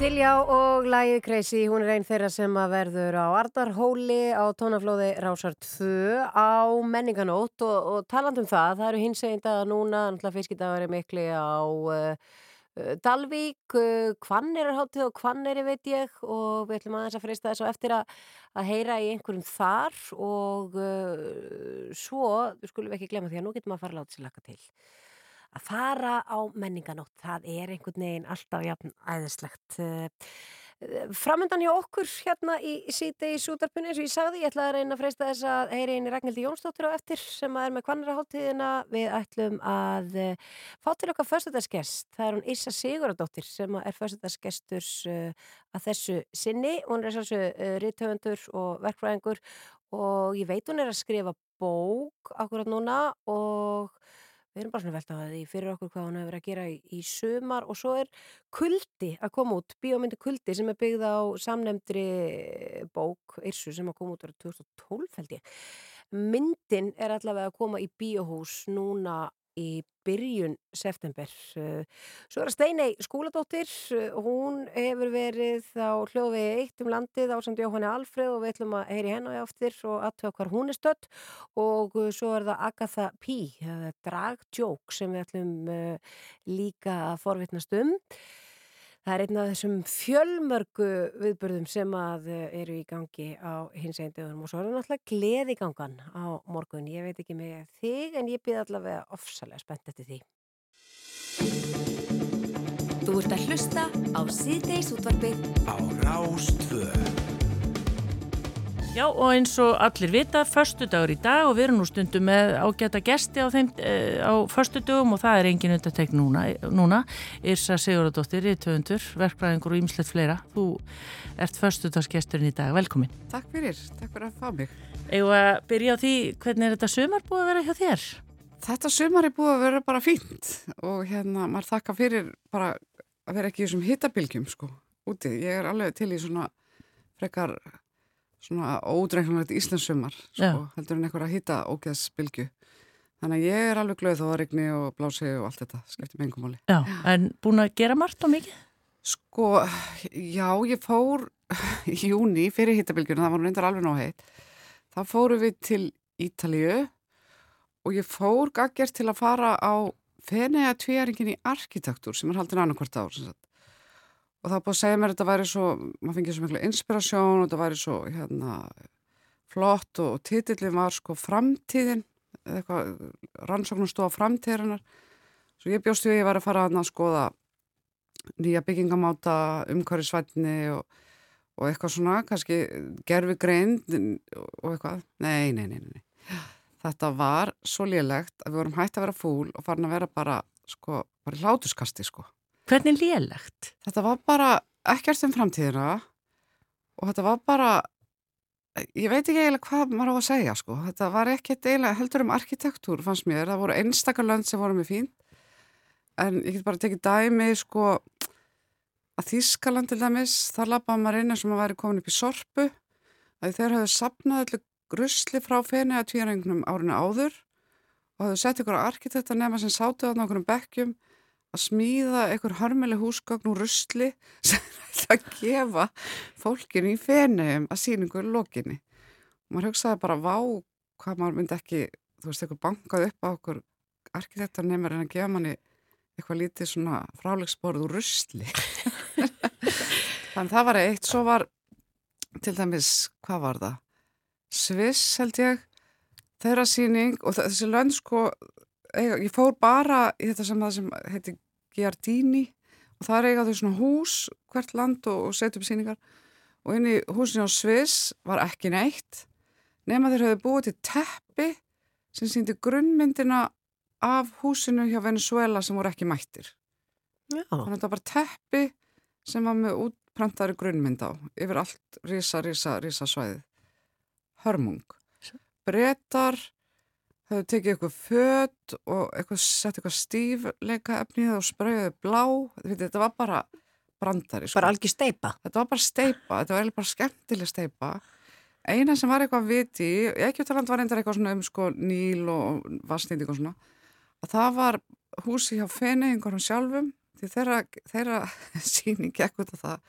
Diljá og lagið Crazy, hún er einn þeirra sem að verður á Ardarhóli á tónaflóði Rásar 2 á menninganót og, og taland um það, það eru hins eginn dagar núna, náttúrulega fiskidagari mikli á uh, Dalvík, uh, Hvannir er hátíð og Hvannir veit ég og við ætlum aðeins að freysta þess og eftir að, að heyra í einhverjum þar og uh, svo, skulum við ekki glemma því að nú getum að fara að láta sér laka til að fara á menninganótt það er einhvern veginn alltaf jafn æðislegt framöndan hjá okkur hérna í síti í sútarpunni eins og ég sagði, ég ætla að reyna að freysta þess að heyri eini Ragnhildi Jónsdóttir á eftir sem er með kvannaraháttíðina við ætlum að eh, fá til okkar föstudagsgest, það er hún Issa Siguradóttir sem er föstudagsgesturs að þessu sinni, hún er þessu rithöfundur og verkfræðingur og ég veit hún er að skrifa bók akkurat núna og við erum bara svona velt á því fyrir okkur hvað hún hefur verið að gera í, í sumar og svo er Kuldi að koma út, bíómyndi Kuldi sem er byggð á samnemndri bók Irsu sem að koma út verið 2012 held ég. Myndin er allavega að koma í bíóhús núna í byrjun september. Eh, Svo er það Steinei Skúladóttir, eh, hún hefur verið á hljóðvegi eitt um landið á samt Jóhanni Alfreð og við ætlum að heyri henni á eftir og aðtöða hvar hún er stödd og eh, svo er það Agatha P, dragdjók sem við ætlum uh, líka að forvitnast um. Það er einn af þessum fjölmörgu viðburðum sem að eh, eru í gangi á hins einn dögunum og svo er það náttúrulega gleði gangan á morgun. Ég veit ekki með þig en ég býð allavega ofsalega spennt eftir því. Þú ert að hlusta á síðdeis útvarpið á Rástvö Já, og eins og allir vita, förstu dagur í dag og við erum nú stundum með ágæta gesti á, þeim, e, á förstu dagum og það er engin undatek núna, núna. Irsa Sigurðardóttir, Ríðtöfundur, verkfræðingur og ýmislegt fleira. Þú ert förstu dagsgesturinn í dag, velkomin. Takk fyrir, takk fyrir að fá mig. Eða byrja á því, hvernig er þetta sumar búið að vera hjá þér? Þetta sumar er búið að vera bara fínt og hérna maður þakka fyrir bara að vera ekki í þessum hittabilgjum sko úti. Ég er alveg til í svona frekar svona ódreiknulegt Íslandsumar sko, heldur en einhverja hitta ógeðsbilgju. Þannig að ég er alveg glöð þó að regni og blási og allt þetta, skiptir engum máli. Já, en búin að gera margt og mikið? Sko, já, ég fór *laughs* í júni fyrir hittabilgjuna, það var nú reyndar alveg nóg heitt. þá fórum við til Ítalíu og ég fór gaggjert til að fara á Fenea tvíaringin í arkitektur sem er haldin annarkvart ár. Og það er búið að segja mér að þetta væri svo maður fengið svo miklu inspirasjón og þetta væri svo hérna flott og, og titillin var sko framtíðin eitthvað rannsóknum stóða framtíðarinnar svo ég bjóst við að ég væri að fara að skoða nýja byggingamáta umhverfisvætni og, og eitthvað svona, kannski gerfi greind og eitthvað, nei, nei, nei, nei. Þetta var svo lélegt að við vorum hægt að vera fúl og farin að vera bara, sko, bara hlátuskasti, sko. Hvernig lélegt? Þetta var bara ekkert um framtíðina og þetta var bara, ég veit ekki eiginlega hvað maður á að segja, sko. Þetta var ekkert eiginlega heldur um arkitektúr, fannst mér. Það voru einstakar lönd sem voru með fín, en ég get bara tekið dæmi, sko, að Þískaland til dæmis, þar lappaði maður inn eins og maður væri komin upp í sorpu að þeir hafðu sapnað allir grusli frá feni að tvírengnum árinu áður og hafðu sett ykkur arkitekta nema sem sátu þarna okkur um bekkjum að smíða ykkur hörmuleg húsgagn úr rusli *laughs* sem ætla að gefa fólkinu í fenium að síningu í lokinni. Og maður hugsaði bara, vá, hvað maður myndi ekki, þú veist, ykkur bankað upp á okkur arkitekta nema en að gefa manni eitthvað lítið svona frálegsborð úr rusli. *laughs* Þannig það var eitt, svo var til dæmis, hvað var það? Sviss held ég, þeirra síning og þessi lönd sko, ég fór bara í þetta sem það sem heiti Giardini og það er eiga þau svona hús, hvert land og, og setja upp síningar og inn í húsinu á Sviss var ekki neitt nema þeir höfðu búið til teppi sem síndi grunnmyndina af húsinu hjá Venezuela sem voru ekki mættir. Já. Þannig að þetta var teppi sem var með útprantari grunnmynd á yfir allt risa, risa, risa svæðið. Hörmung. Bretar höfðu tekið eitthvað föt og eitthvað, sett eitthvað stífleika efnið og sprauðið blá. Þetta, þetta var bara brandari. Sko. Bara algjör steipa. Þetta var bara steipa, þetta var bara skemmtileg steipa. Eina sem var eitthvað viti, Egyptaland var reyndar eitthvað svona um sko níl og vassnýting og svona, að það var húsi hjá feneigingarum sjálfum, því þeirra, þeirra *laughs* síning gekk út af það.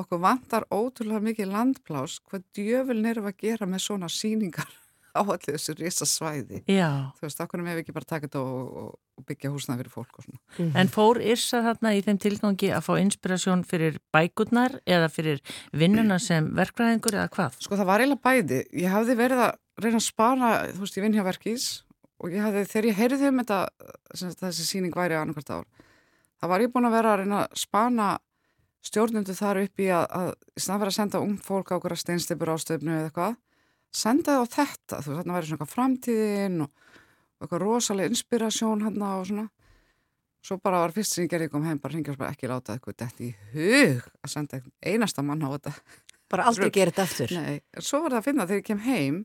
Okkur vantar ótrúlega mikið landplás, hvað djöfuln við að gera með svona síningar *laughs* á allir þessu risa svæði. Já. Þú veist, okkur með við ekki bara taka þetta og, og, og byggja húsnaði fyrir fólk og svona. En fór Yrsa þarna í þeim tilgangi að fá inspirasjón fyrir bækurnar eða fyrir vinnuna sem verkfræðingur eða hvað? Sko það var eiginlega bæði. Ég hafði verið að reyna að spana, þú veist, ég vinn hjá verkís og ég hafði, þegar ég heyrði um þetta, þessi síning væri annarkvært ár, það var ég búin að vera að reyna að spana stjórnundu þar upp í að, að að senda fólk á að senda það á þetta, þú veist, þarna væri svona eitthvað framtíðin og, og eitthvað rosalega inspirasjón hann og svona. Svo bara var fyrst sem ég gerði kom heim, bara hringja og bara ekki láta eitthvað þetta í hug að senda einasta mann á þetta. Bara aldrei gera þetta aftur. Nei, svo var það að finna þegar ég kem heim,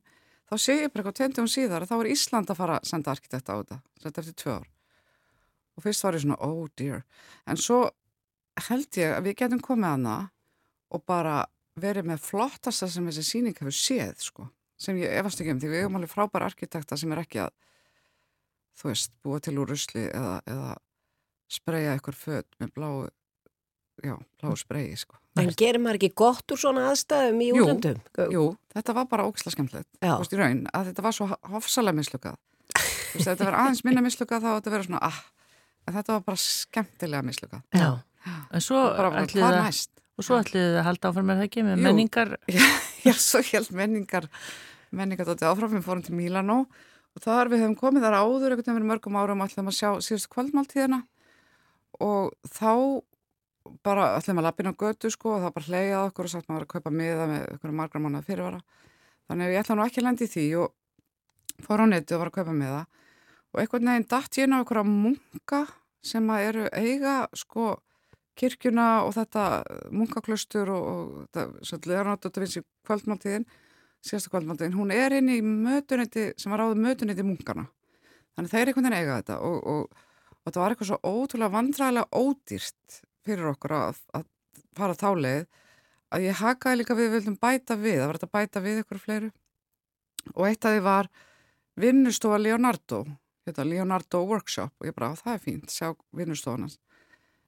þá sé ég bara eitthvað tvendum síðar að þá er Ísland að fara að senda arkitekt á þetta, þetta eftir tvö ár. Og fyrst var ég svona, oh dear. En svo held ég að við getum komið hana og bara verið með flottasta sem þessi síning hefur séð, sko. Sem ég efast ekki um, því við hefum alveg frábæra arkitekta sem er ekki að, þú veist, búa til úr rusli eða, eða spreja eitthvað föt með bláu, já, bláu spreji, sko. En gerir maður ekki gott úr svona aðstæðum í Jú, útlöndum? Jú, þetta var bara ógislega skemmtilegt. Þú veist í raun, að þetta var svo hofsalega mislukað. Þú veist, þetta var aðeins minna mislukað þá þetta verið svona, ah, en þetta var bara skemmtilega mislukað. Já. En svo bara, Og svo ætliði það að halda áfram með það ekki með Jú. menningar. *laughs* Já, já, svo held menningar, menningar þetta áfram, við fórum til Mílanó. Og þar við hefum komið þar áður einhvern veginn mörgum árum ætlum að sjá síðustu kvöldmáltíðina. Og þá bara ætlum að lappina götu sko og það bara hleyjaði okkur og sagt maður að kaupa miða með einhverju margra mánuða fyrirvara. Þannig að ég ætla nú ekki að lendi því og fór á netu og var að kaupa með það og einhvern veginn datt ég inn á einhverja munka sem að eru eiga sko kirkjuna og þetta munkaklustur og, og þetta svo Leonardo da Vinci kvöldmáltíðin síðasta kvöldmáltíðin, hún er inn í mötuneyti sem var áður mötuneyti munkana þannig þeir einhvern veginn eiga þetta og, og, og þetta var eitthvað svo ótrúlega vandræðilega ódýrt fyrir okkur að, að fara þá leið að ég hakaði líka við vildum bæta við, það var þetta að bæta við ykkur fleiru. Og eitt af því var vinnustofa Leonardo hérna, Leonardo Workshop og ég bara, "Á, það er fínt, sjá vinnustofan hans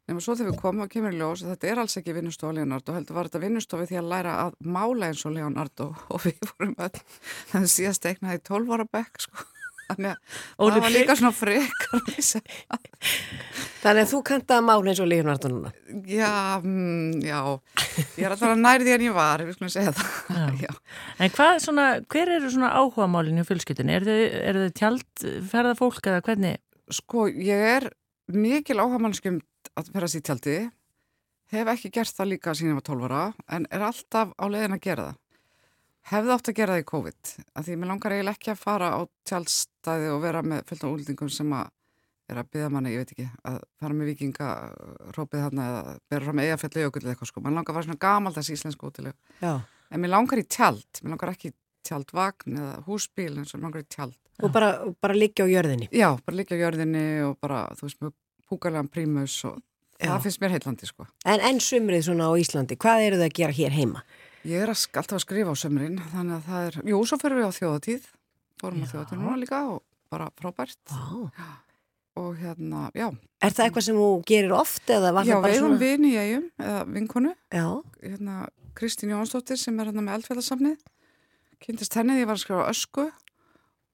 nema svo þegar við komum og kemur í ljós þetta er alls ekki vinnustofa Leonardo heldur var þetta vinnustofi því að læra að mála eins og Leonardo *laughs* og við vorum öll þannig síðast teiknaði í 12 ára bekk sko. þannig að það var líka svona frekar Þannig að þú kannt að mála eins og Leonardo núna. Já, mm, já, ég er alltaf nærði en ég var, við skulum segja það. Já. *laughs* En hvað svona, hver eru svona áhugamálinu í fjölskyldunni? Er þau, er þau tjaldferða fólk eða hvernig? Sko, ég er mikil áhagamannskjum að ferðast í tjaldi, hef ekki gert það líka síðan ég var 12 ára, en er alltaf á leiðin að gera það. Hefði átt að gera það í COVID, af því mér langar eiginlega ekki að fara á tjaldstæði og vera með fullt á úldingum sem að er að byggja manni, ég veit ekki, að fara með vikinga rópið þarna eða bera fram eigafjalli jökull eða eitthvað sko. Man langar að fara svona gamaldags íslensku útileg. Já. En mér langar í tjald, mér langar ekki í tjaldvagn eða húsbíl eins og mér langar í tjald. Og bara, bara liggja á jörðinni. Já, bara liggja á jörðinni og bara, þú veist, með púkarlegan prímus og Já. það finnst mér heillandi, sko. En, en sumrið svona á Íslandi, hvað eru þau að gera hér heima? Ég er alltaf að skrifa á sömurinn, þannig að það er, jú, svo fyrir við á þjóðatíð, fórum á þjóðatíð núna líka og bara frábært. Já. Og hérna, já. Er það eitthvað sem þú gerir oft eða var Já, það bara við eigum svona? vini í eigum, eða vinkonu. Já. Hérna, Kristín Jónsdóttir sem er hérna með eldfélagsamnið. Kynntist henni, ég var að skrifa ösku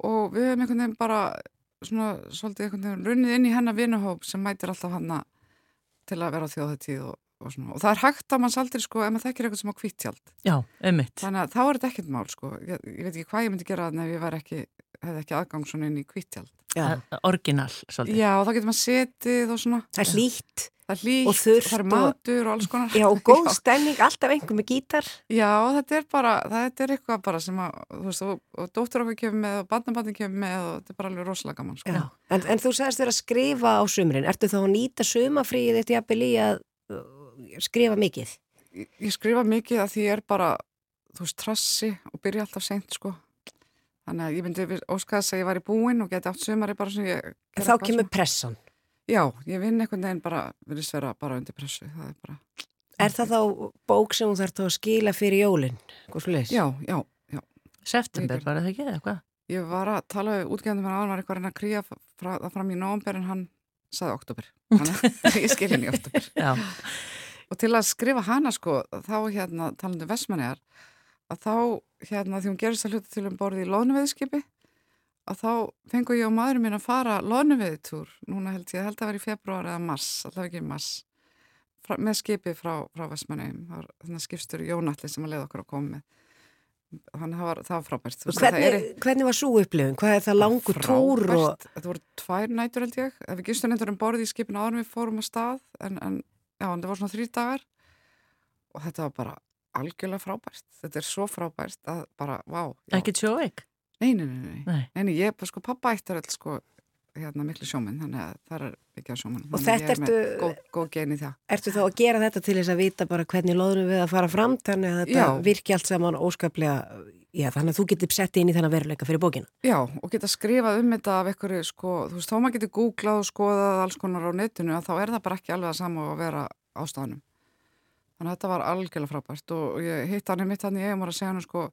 og við hefum einhvern veginn bara svona, svolítið einhvern veginn runnið inn í hennar vinuhóp sem mætir alltaf hana til að vera á þjóðhættíð og, og svona. Og það er hægt að manns aldrei, sko, ef maður þekkir eitthvað sem á kvíttjald. Já, einmitt. Þannig að þá er þetta ekkert mál, sko. Ég, ég veit ekki hvað ég myndi gera þannig ef ég var ekki, hefði ekki aðgang svona inn í kvíttjald. Já. Orginal, svolítið. Já, og þá getur maður setið og svona. Það er hlýtt. Það hlýtt Og er og- matur og alls konar. Já, og góð *laughs* stemning, alltaf einhver með gítar. Já, þetta er bara, þetta er eitthvað bara sem að, þú veist, og, og dóttur okkar kemur með og barnabandin kemur með og þetta er bara alveg rosalega gaman, sko. Já. En, en þú sagðist þér að skrifa á sumrin. Ertu þá að nýta sumafríið þetta jafnvel í að uh, skrifa mikið? Ég, ég skrifa mikið að því ég er bara, þú veist, trassi og byrja alltaf seint, sko. Þannig að ég myndi við- óska þess að ég var í búin og geti átt sumari bara sem ég... Þá kemur pressan. Já, ég vinn einhvern veginn bara, virðist vera bara undir pressu, það er bara... Er það þá bók sem þú þarf að skila fyrir jólinn? Svo leiðis? Já, já, já. September, var það ekki eða hvað? Ég var að tala við útgefndum hann áður var eitthvað að reyna að krýja það fram í nóvember en hann sagði oktober. Þannig *laughs* að ég skil henni í oktober. Já. Og til að skrifa hana sko, þá hérna talandi Vestmanniðar, að þá hérna því hún gerist að hluta til um borði í loðnuveðskipi, að þá fengu ég og maðurinn minn að fara loðnuveðitúr, núna held ég, held að vera í februar eða mars, allavega ekki mars, frá, með skipi frá, frá Vestmanniðum, það var þannig skipstur Jónalli sem að leiða okkur að koma með. Þannig að það var, það frábært. Það Hvernig, er- hvernig var svo upplifun? Hvað er það langur tór? Og... Þetta voru tvær nætur held ég. Ef við gistum endur um borði í skipinu áður en við fórum að stað en, en já, en það var svona þrý dagar og þetta var bara algjörlega frábært. Þetta er svo frábært að bara, vá. já. Ekki sjóveik? Nei, nei, nei, nei. Nei. Ég, sko, pappa ættar öll sko, hérna miklu sjóminn, þannig að það er ekki að sjóminn. Og þetta ertu- Góð, góð gen í það. Ertu þá að gera þetta til þess að vita bara hvernig loðnum við að fara fram þannig að þetta Já. virki allt saman óskaplega, já þannig að þú getur sett inn í þennan veruleika fyrir bókina. Já, og geta skrifað um þetta af einhverju, sko, þú veist, þó maður getur googlað og skoðað alls konar á netinu, að þá er það bara ekki alveg að sama að vera á staðnum. Þannig að þetta var algjörlega frábært og ég hitt hann í mitt hann í eigum og að segja hann, sko,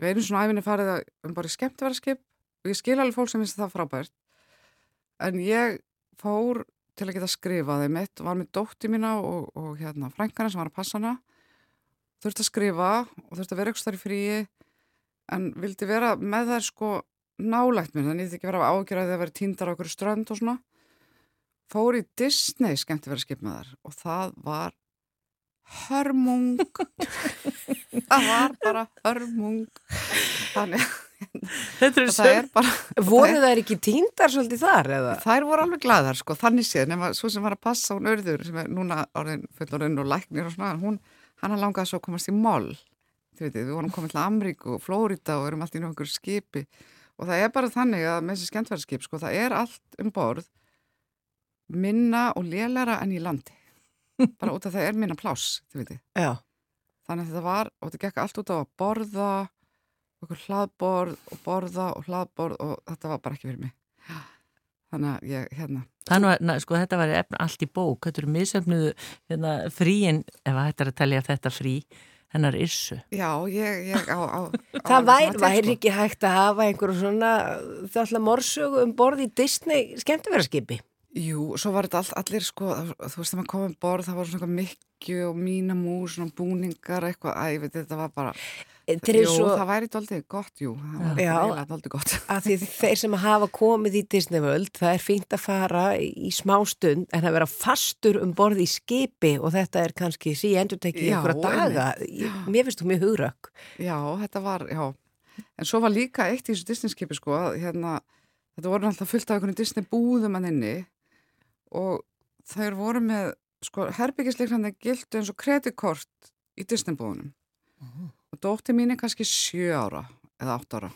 ég veinu svona æfinni farið að um bara í skemmtverðarskip og ég skil alveg fólk sem finnst það frábært. En ég fór til að geta skrifað þeim mitt, var með dótti mína og, og hérna frænkana sem var að passa hana, þurfti að skrifa og þurfti að vera eitthvað þar í fríi en vildi vera með þær sko nálægt mér, þannig að ég ekki vera ágjörðið að vera tíndar á okkur strönd og svona. Fór í Disney skemmt að vera skip með þær og það var hörmung. *laughs* Það var bara hörmung. Þannig Þetta það er bara Voru þær ekki tíndar svolítið þar eða? Þær voru alveg glæðar sko, þannig séð, nema svo sem var að passa hún örður sem er núna orðin fullorðin og læknir og svona, hún, hann langaði svo að komast í veitir, við vorum komið til Amríku og Flórida og erum allt í nokkur skipi. Og það er bara þannig að með þessi skemmtverðarskip sko, það er allt um borð minna og lélæra enn í landi bara út af það er þið veitir Já. þannig að þetta var, og þetta gekk allt út á að borða okkur hlaðborð og borða og hlaðborð og þetta var bara ekki fyrir mig þannig að ég, hérna nú, na, sko, þetta var allt í bók, þetta eru misöfnuðu hérna, fríin, ef að þetta er að telja þetta frí, hennar yrsu. Já, ég, ég á, á, á *laughs* Það væri, væri ekki hægt að hafa einhverjum svona, það ætla morsögu um borð í Disney skemmtiverðarskipi. Jú, svo var þetta all, allir sko, þú veist þegar maður kom um borð það var svona mikju og mína mús svona búningar eitthvað, æ, ég veit þetta var bara Þetta er Jú, svo- það væri daldið gott, jú það Já. eiginlega daldið gott *laughs* að því þeir sem hafa komið í Disney World, það er fínt að fara í smá stund en að vera fastur um borð í skipi og þetta er kannski sí endur tekið Já, einhverja daga. Ég- Mér finnst þú mjög hugrökk. Já, þetta var, já en svo var líka eitt í þessu Disney-skipi sko, að hérna, þetta voru alltaf fullt af einhvern Disney búðum að inni og þær voru með sko, herbyggisleiknandi gildu eins og kreditkort í Disney búðunum og dótti mín er kannski sjö ára eða átt ára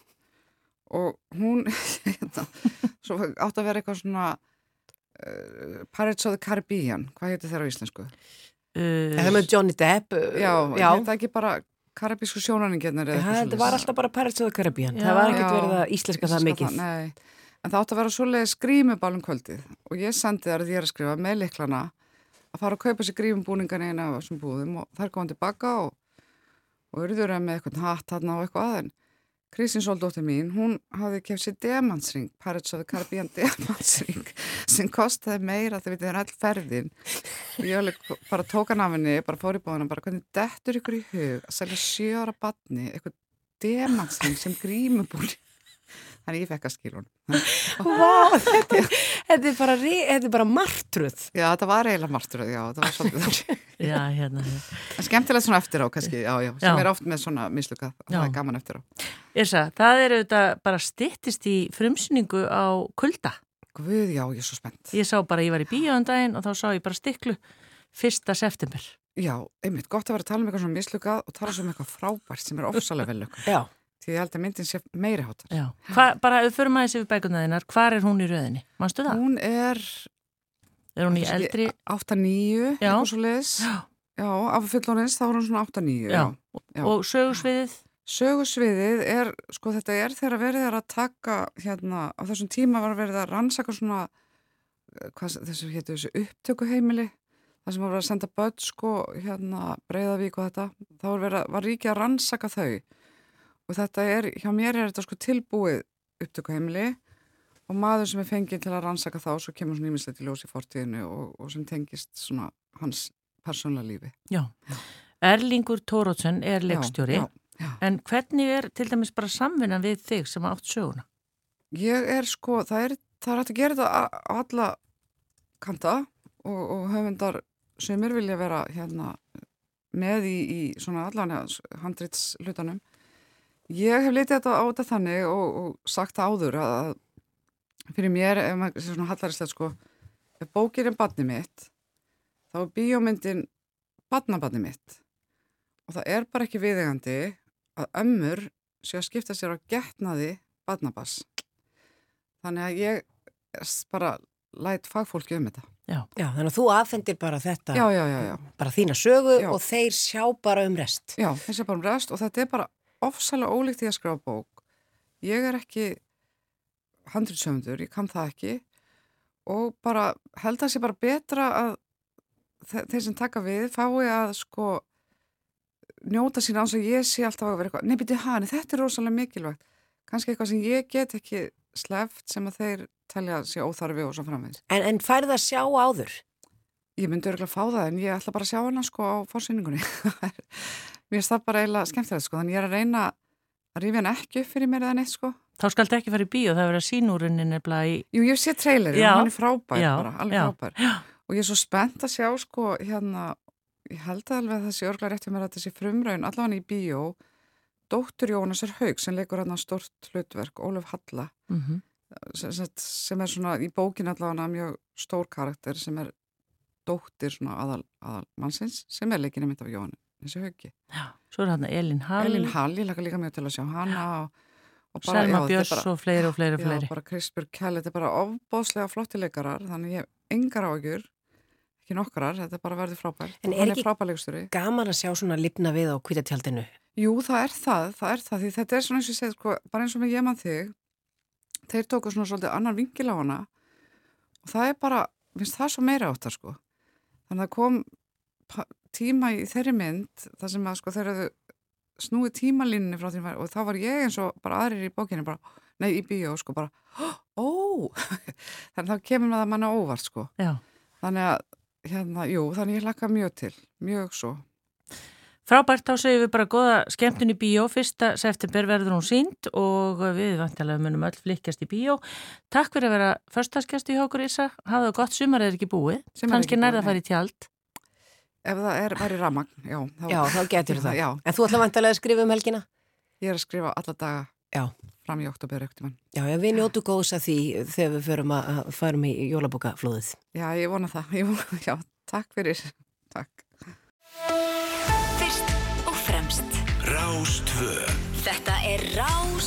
og hún *laughs* hérna, svo átt að vera eitthvað svona uh, Pirates of the Caribbean hvað heitir þeirra á íslensku? Uh, Það með Johnny Depp. uh, Já, já. þetta ekki bara karabísku sjónarningarnir eða Ja, þetta var alltaf bara Pirates of the Caribbean. Já. það var ekkert verið að íslenska það íslenska mikið. Nei, en það átti að vera svoleiði skrýmubál um kvöldið. Og ég sendi þar að ég er að skrifa með liklana að fara að kaupa sér grímumbúningan eina af þessum búðum og þær komandi tilbaka og, og urður með eitthvað hatt þarna og eitthvað aðeins. Kristín Sóldóttir mín, hún hafði kefð sér of the Caribbean *laughs* demantsring sem kostaði meira þegar við erum all ferðin. Og ég alveg bara tók hann af henni, bara fór í bóðan bara hvernig dettur ykkur í hug að selja sjö ára badni eitthvað demantsring sem grímubúning þannig ég fekk að skil hún *laughs* Vá, þetta, þetta, er bara, bara martruð. Já, þetta var eiginlega martur já, þetta var svolítið þannig *laughs* Já, hérna. en skemmtilegt svona eftir á kannski, já, já, sem Já. er oft með svona mislukað, það er gaman eftir á Yrsa, það er auðvitað bara styttist í frumsýningu á kulda. Guð, já, ég er svo spennt Ég sá bara, ég var í bíóðan daginn og þá sá ég bara stiklu fyrsta september. Já, einmitt, gott að vera að tala um eitthvað svona mislukað og tala um eitthvað frábært sem er ofsalega vel lukað Já. Því ég held að myndin sé meiri hátar Já. Hva, bara förum aðeins yfir bækunnaðinnar, hvar er hún í röðinni? Manstu það? Hún er Er hún í eldri? 8-9, Já. eitthvað svo leis Já. Já, af fullonins þá er hún svona 8-9 Já. Já. Og sögursviðið? Sögusviðið er, sko þetta er þegar verið er að taka hérna, á þessum tíma var verið að rannsaka svona, eh, hvað þessu hétu þessu upptökuheimili, það sem var að senda börn sko hérna Breiðavík og þetta, þá var, að- var ríkið að rannsaka þau og þetta er, hjá mér er þetta sko tilbúið upptökuheimili og maður sem er fengið til að rannsaka þá svo kemur svona ímislegt í ljós í fortíðinu og, og sem tengist svona hans persónlega lífi. Já. Erlingur Tórótsson er leikstjóri. já, já. En hvernig er til dæmis bara samvinnan við þig sem átt söguna? Ég er sko, það er, það er hægt að gera þetta á alla kanta og, og höfundar sem er vilja vera hérna með í, í svona allan handrits hlutanum. Ég hef litið þetta á þetta þannig og, og sagt það áður að, fyrir mér, ef maður sé svona hallarislega sko, ef bókir er badni mitt, þá er bíómyndin badnabadni mitt. Og það er bara ekki viðegandi að ömmur sé að skipta sér á getnaði badnabass. Þannig að ég bara læt fagfólki um þetta. Já. Já, þannig að þú aðfendir bara þetta, Já, já, já, já. bara þína sögu Já. og þeir sjá bara um rest. Já, þessi er bara um rest og þetta er bara ofsalega ólíkt í að skrifa bók. Ég er ekki handritsöfundur, ég kann það ekki og bara held að það sé bara betra að þe- þeir sem taka við fái að sko njóta sín án svo ég sé alltaf að vera eitthvað, nei byrju hann, þetta er rosalega mikilvægt kannski eitthvað sem ég get ekki sleft sem að þeir telja sér óþarfi og svo framvegis. En, en færð að sjá áður? Ég myndi örgulega fá það en ég ætla bara að sjá hana sko á fórsýningunni. *laughs* mér finnst það bara eiginlega skemmtilegt sko þannig ég er að reyna að rífi hann ekki upp fyrir mér eða neitt sko. Þá skaldu ekki fara í bíó, það verður að sínúrinni nefnilega í... Jú, ég sé trailerinn, Já. hann er frábær Já, bara, alveg já, frábær. Og ég er svo spennt að sjá sko hérna, ég held alveg að það sé örgulega rétt um mér að þessi frumraun, allavega í bíó, dóttur Jónasar Haug sem leikur hann stort hlutverk, Ólaf Halla, Mm sem, sem- sem er svona í bókin allavega mjög stór karakter sem er dóttir svona aðal, aðal mannsins sem er leikinni mitt af Jóhann þessi hauki. Svo er hann Elin Hall. Elin Hall, ég laka líka mjög til að sjá hana og, og Selma þetta er Björns og fleiri og fleiri og fleiri. Já, bara Krispur Kell, þetta er bara ofbóðslega flotti leikarar, þannig ég hef engar áhugjur, ekki nokkrar, þetta er bara verið frábært. En er ekki er gaman að sjá svona lifna við á kvítatjaldinu? Jú, það er það, það er það, því þetta er svona eins og ég segi, sko, bara eins og með ég mann þig, þeir tóku svona svolítið annan vingil á hana og það er bara, finnst það svo meira áttar, sko. Þannig að kom tíma í þeirri mynd, það sem að, sko, þeir eru snúið tímalínni frá því og þá var ég eins og bara aðrir í bókinni bara, nei, í bíó, sko, bara, ó, *laughs* þannig að þá kemur maður að manna óvart, sko. Já. Þannig að, hérna, jú, þannig ég lakka mjög til, mjög svo. Frábært, þá segjum við bara goða skemmtun í bíó. Fyrsta september verður hún sínd og við vantilega munum öll flikkjast í bíó. Takk fyrir að vera förstaskjast í okkur Ísa. Hafðu það gott, sumar er ekki búið. Ekki nærða að fara í tjald. Ef það er, væri ramagn, já. Já, þá getur það. Já. En þú ætla vantilega að skrifa um helgina? Ég er að skrifa alla daga Já. fram í oktober ekkert mann. Já, já, við njótu góðs að því þegar við förum að, farum í jólabókaflóðið. Já, ég vona það. Ég vona, já, takk fyrir. Takk. Fyrst og fremst Rástvö Þetta er Rástfö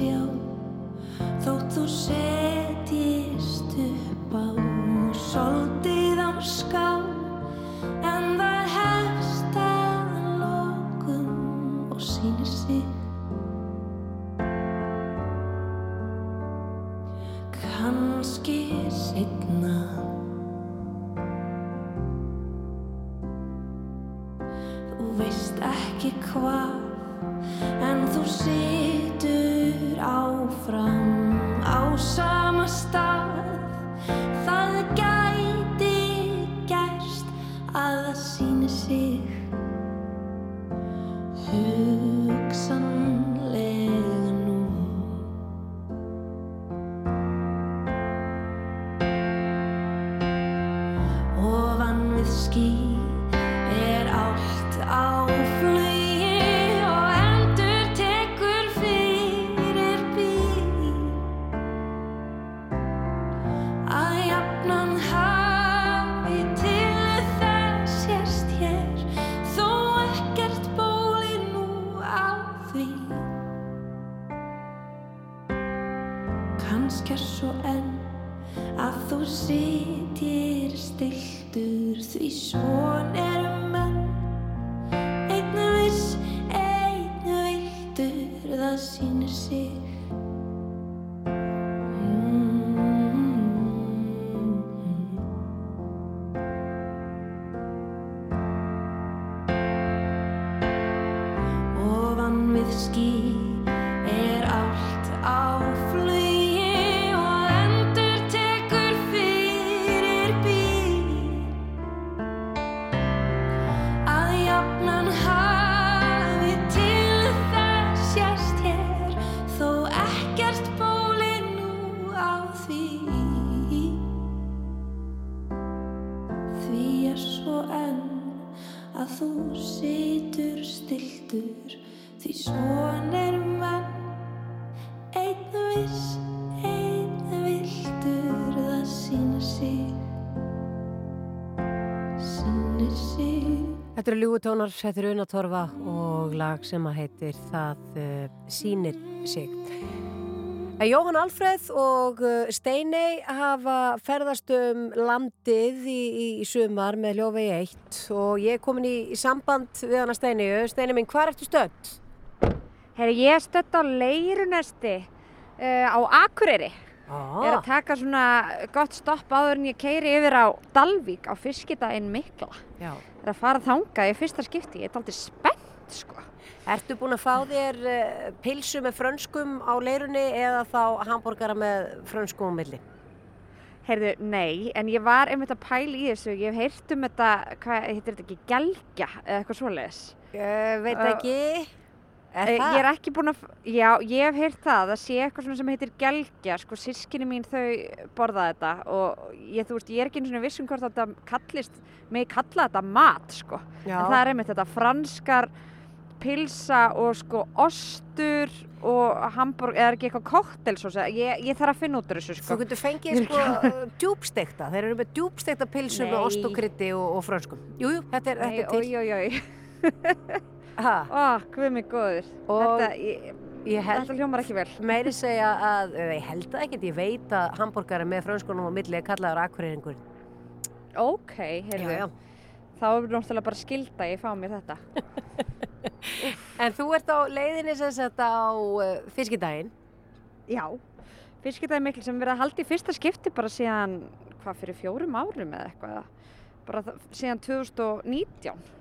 sjá. Þótt þú setjist upp á Þetta eru ljúutónar, þetta eru unatorfa og lag sem að heitir Það uh, sýnir sig. En Jóhann Alfreð og uh, Steinei hafa ferðast um landið í, í sumar með hljófið eitt og ég er komin í, í samband við hana Steinei. Steinei minn, hvað ertu stödd? Herri, ég er stödd á Leirunesti uh, á Akureyri. Ah. Er að taka svona gott stopp áður en ég keiri yfir á Dalvík á fiskidaginn mikla. Já. Er að fara þangað í fyrsta skipti. Ég er aldrei spennt, sko. Ertu búin að fá þér uh, pilsu með frönskum á leirunni eða þá hambúrgara með frönskum á milli? Heyrðu, nei, en ég var einmitt að pæla í þessu. Ég hef heyrt um þetta, hvað heitir þetta ekki, gelgja eða eitthvað svoleiðis. Ég veit Uh, ekki. Er Eh? Ég er ekki búin að, já, ég hef heyrt það, það sé eitthvað svona sem heitir gelgja, sko, sískinni mín þau borða þetta og ég, þú veist, ég er ekki einu svona vissum hvort þetta kallist, með kalla þetta mat, sko. Já. En það er einmitt þetta franskar pilsa og sko ostur og hambúrg, eða ekki eitthvað koktelsós, ég, ég þarf að finna út þessu, sko. Þú getur fengið Ég sko djúbstekta, þeir eru með djúbstekta pilsu með ost og krytti og, og frönskum. Jú, jú, þetta er, Nei, þetta er til. oj, oj, oj. Ha. Ó, hvað mig góður. Og Þetta, ég, ég held, þetta hljómar ekki vel. meiri segja að, ég held það ekkert, ég veit að hambúrgari með frönskunum og milli er kallaður akkurýringur. Ok, heyrðu. Já, já. Þá er náttúrulega bara skilda að ég fá mér þetta. *laughs* En þú ert á leiðinni sem sagt á uh, fiskidaginn. Já, fiskidagi mikil sem verið að halda í fyrsta skipti bara síðan, hvað fyrir fjórum árum eða eitthvað, bara síðan 2019.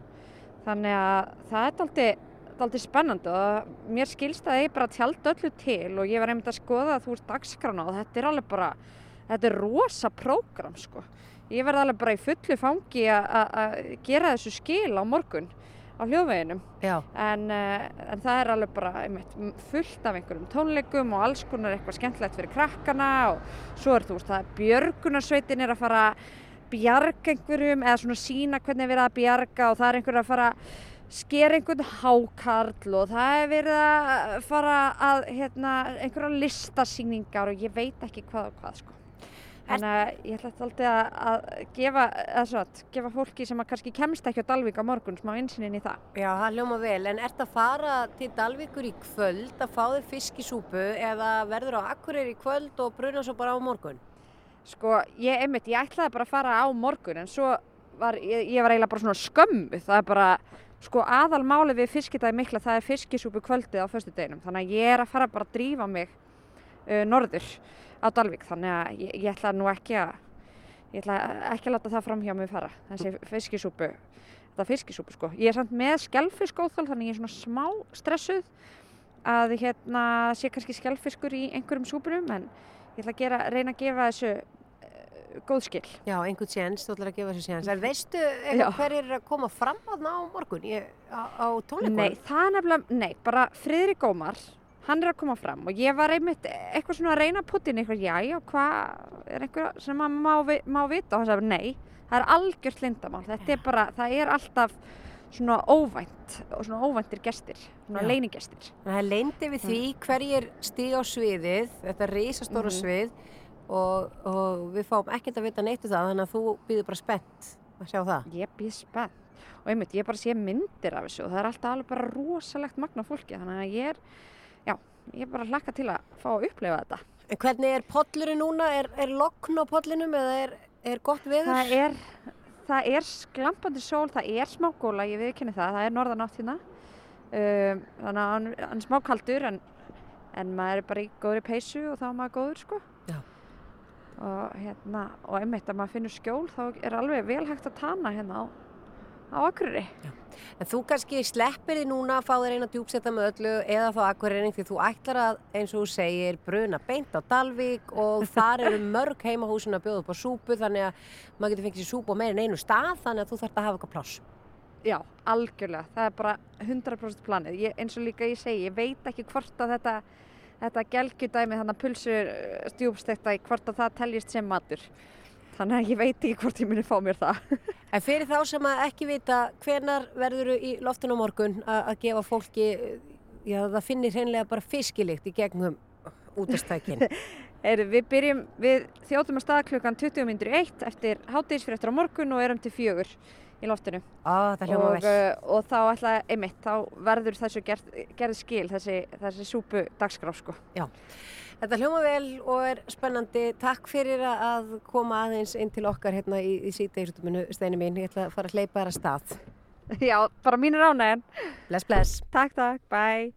Þannig að það er daldi spennandi og mér skilst að ég bara tjald öllu til og ég var einmitt að skoða að þú veist dagskrána og þetta er alveg bara, þetta er rosa prógram sko. Ég verði alveg bara í fullu fangi að- að að gera þessu skil á morgun á hljóðveginum. En, uh, en það er alveg bara einmitt, fullt af einhverjum tónleikum og alls konar eitthvað skemmtilegt fyrir krakkana og svo er þú veist það björgunarsveitin er að fara að bjarga einhverjum eða svona sína hvernig er verið að bjarga og það er einhver að fara að skera einhvern hákarl og það er verið að fara að hérna, einhverja listasýningar og ég veit ekki hvað og hvað sko. Þannig að ég ætla alltaf að, að gefa, að, gefa fólki sem kannski kemst ekki á Dalvík á morgun smá einsinn í það. Já, það hljóma vel, en ert að fara til Dalvíkur í kvöld að fá þig fiskisúpu eða verður á Akureyri í kvöld og bruna svo bara á morgun? Sko, ég, einmitt, ég ætlaði bara að fara á morgun en svo var, ég, ég var eiginlega bara svona skömmu. Það er bara, sko, aðalmáli við fiskidagi mikla, það er fiskisúpu kvöldið á föstudeginum. Þannig að ég er að fara bara að drífa mig uh, norður á Dalvík. Þannig að ég, ég ætla nú ekki að, ég ætla ekki að láta það fram hjá mig fara, þessi fiskisúpu. Þetta fiskisúpu, sko. Ég er samt með skjálfiskóþal, þannig ég er svona smá stressuð að hérna sé kannski skjálfiskur í einhverjum súpunum en ég ætla að gera, reyna að gefa þessu góð skil. Já, einhvern séns, þú ætlar að gefa þessu séns. En veistu eitthvað hver er að koma fram þarna á morgun ég, á, á tónleikunum? Nei, það er nefnilega, nei, bara Friðrik Ómar, hann er að koma fram og ég var einmitt eitthvað svona að reyna inn eitthvað, já, já, hvað er einhver sem maður má, vi- má vita og hann sagði, nei, það er algjört lindamál, þetta er bara, það er alltaf svona óvænt og svona óvæntir gestir, svona Já. leinigestir. Það er leyndi við því hverjir stíg á sviðið, þetta risastóra Mhm. svið og, og við fáum ekkert að vita neitt um það, þannig að þú býður bara spennt að sjá það. Ég býð spennt og einmitt, ég bara sé myndir af þessu og það er alltaf alveg bara rosalegt magna fólki, þannig að ég er, já, ég er bara hlakka til að fá að upplefa þetta. En hvernig er pollurinn núna? Er, er lokn á pollinum eða er, er gott veður? Það er, það er sklampandi sól, það er smá góla, ég viðkynni það, það er norðanátt hérna. Um, þannig að hann, hann er smá kaldur en, en maður er bara í góðri peysu og þá er maður góður sko. Og hérna, og einmitt að maður finnur skjól þá er alveg vel hægt að tana hérna á, á Akureyri. En þú kannski sleppir því núna að fá þér eina djúpsetta með öllu eða þá akkurreining því þú ætlar að, eins og þú segir, bruna beint á Dalvík og þar eru mörg heimahúsin að bjóða upp á súpu þannig að maður getur fengið sér súpu á meira en einu stað þannig að þú þarft að hafa eitthvað pláss. Já, algjörlega. Það er bara 100% planið. Ég, eins og líka ég segi, ég veit ekki hvort að þetta, þetta gelgjudæmi, þannig að pulsur stjúbstekta, hvort að það teljist sem matur. Þannig að ég veit ekki hvort ég muni fá mér það. *laughs* En fyrir þá sem að ekki vita hvenar verður í loftinu morgun að, gefa fólki, já það finnir hreinlega bara fiskilikt í gegnum útastækin. *laughs* Við byrjum, við þjóttum að stað klukkan 20 minnur eitt eftir hátíðisfréttur á morgun og erum til fjögur í loftinu. Hljóma og, uh, og þá ætla, einmitt, þá verður þessu gerð, gerð skil, þessi, þessi súpu dagskrá, sko. Já, þetta hljóma vel og er spennandi. Takk fyrir að- koma aðeins inn til okkar hérna í, í síðdegisútuminu, Steini mín. Ég ætla að fara að hleypa þér að stað. *laughs* Já, bara mínir ánægin. Bless, bless. Takk, takk, bye.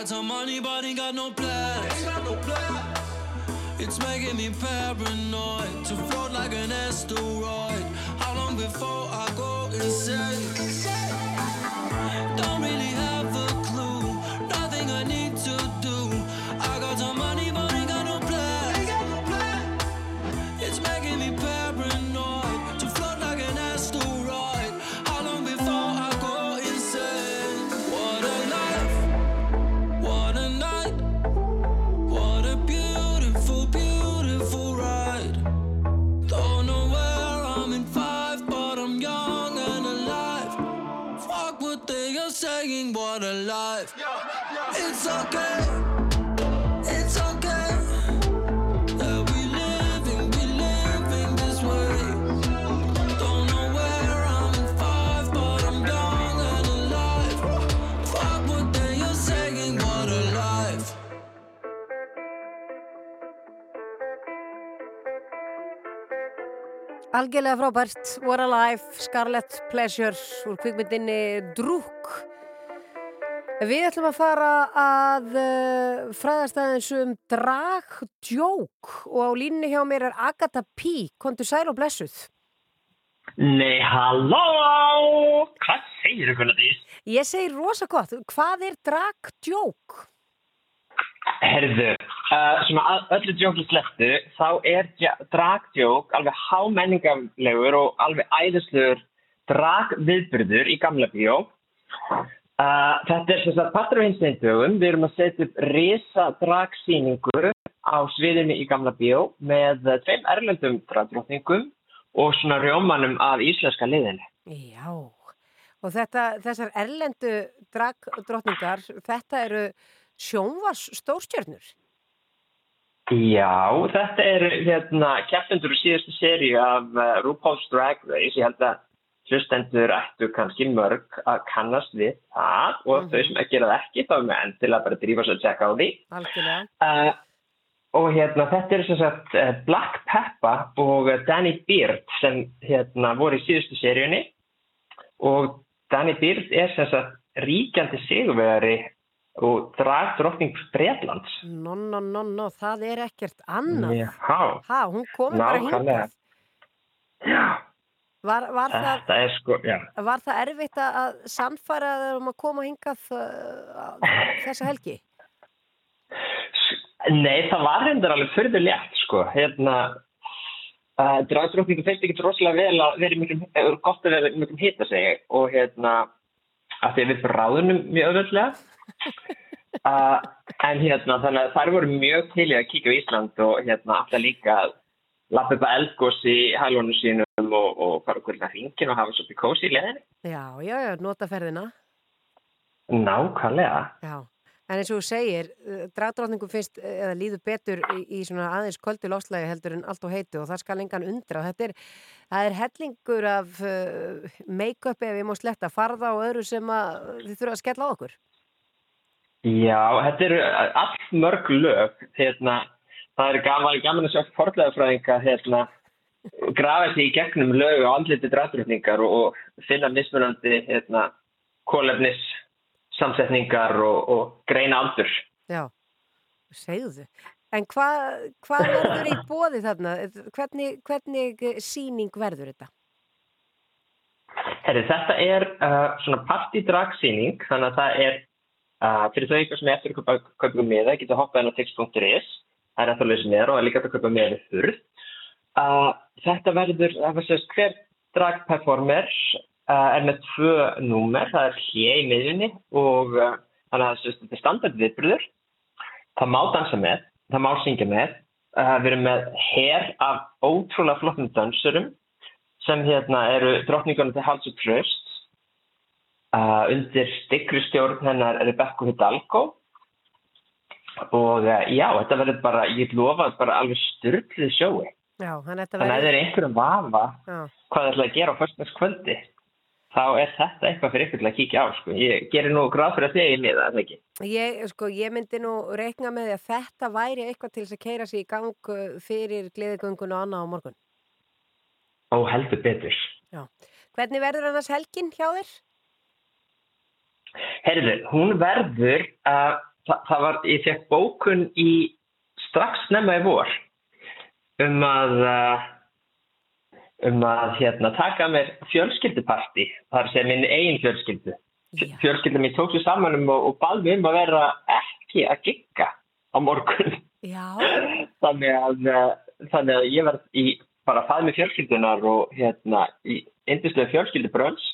Got some money, but ain't got no plans. It's making me paranoid to float like an asteroid. How long before I go insane? Don't really Algjörlega frábært, What a Life, Scarlet Pleasure úr kvikmyndinni Drúk. Við ætlum að fara að uh, fræðast aðeins um dragdjók og á línni hjá mér er Agatha P. Kontu sæl og blessuð. Nei, halló! Hvað segir þú því? Ég segi rosa gott, hvað er dragdjók? Herðu, uh, svona öllu djóki slettu, þá er dragdjók alveg hámenningarlegur og alveg æðislegur dragviðburður í gamla bíó. Uh, þetta er sagt partur af hins neindögum. Við erum að setja upp risa dragsýningu á sviðinu í gamla bíó með tveim erlendum dragdrottningum og svona rjómanum af íslenska liðinu. Já, og þetta, þessar erlendu dragdrottningar, þetta eru sjónvars stórstjörnur. Já, þetta er hérna keppendur úr síðustu séri af uh, RuPaul's Drag Race. Ég held að hlustendur ættu kannski mörg að kannast við það og þau sem ekki gera það ekki þá er með enn til að bara drífa sér að tjekka á því. Algjörlega. Uh, og hérna þetta er sem sagt uh, Black Peppa og Danny Beard sem hérna voru í síðustu seríunni og Danny Beard er sem sagt ríkjandi sigurvegari og dragdrottning Breitlands. No, no, no, no, það er ekkert annað. Já, Ha, hún komið bara nákvæmlega. hingað. Var, var, það, er sko, já. var það erfitt að að sannfæra um að koma hingað uh, þessa helgi? Nei, það var hendur alveg fyrir létt, sko. Hérna, uh, dragdrottningu finnst ekki rosalega vel að í miklum, er gott að vera í miklum hita sig og hérna, að því að við bráðunum mjög öðvöldlega. Uh, en hérna, þannig að þær voru mjög til í að kíka á Ísland og hérna, alltaf líka að lappa upp að eldgós í hælunum sínum og, og fara okkur að hringin og hafa svolítið kósi í leðinni. Já, já, já, nota ferðina. Nákvæmlega. Já, en eins og þú segir, dragdrottningum finnst eh, eða líður betur í, í svona aðeins köldu lofslægi heldur en allt og heitu og það skal engan undra. Þetta er, það er hellingur af uh, make-up ef ég má sletta farða og öðru sem að þið þurfa að skella á okkur. Já, þetta eru allt mörg lög, hérna, það er gaman, gaman að sjá forðlegafræðinga, hérna, grafa sig í gegnum lög og andliti draftrutningar og, finna mismunandi, hérna, kólefnis samsetningar og, og greina aldur. Já, segðu þau. En hvað hva verður í bóði þarna? Hvernig, hvernig síning verður þetta? Herri, þetta er uh, svona partydragsýning, þannig að það er fyrir þau ykkur sem eftir að kaupa, ykkur miða, geta hoppað inn á tix.is, það er eftir að lausa miðar og er líka að kaupa miða við. Uh, þetta verður, það sérst, hver dragperformer er með tvö númer, það er hlje í miðjunni og þannig að sérst, þetta er standard viðbröður. Það má dansa með, það má syngja með, við erum með her af ótrúlega flottum dansurum sem hérna eru drottningunum til hals og tröst uh, undir styggri stjórn hennar Rebecca Hidalgo og uh, já, þetta verður bara, ég lofa bara alveg styrklið sjói Já, þannig að það er einhverjum vafa Já. hvað það ætla að gera á föstaskvöldi þá er þetta eitthvað fyrir ykkur til að kíkja á sko. ég gerir nú gráð fyrir að þið í miða, Ég, sko, ég myndi nú reikna með því að þetta væri eitthvað til að keira sig í gang uh, fyrir gleðigöngun og annað á morgun. og heldur betur Já. Hvernig verður annars helgin hjá þér? Herðu, hún verður að það, það var, ég fekk bókun í strax snemma í vor um að uh, um að hérna taka mér fjölskylduparti að segja minn eigin fjölskyldu. Fjölskyldu mín tók sér saman um og, og mér um að vera ekki að gigga á morgun. *laughs* Þannig að uh, þannig að ég verð í bara að faða með fjölskyldunar og hérna í yndislega fjölskyldubröns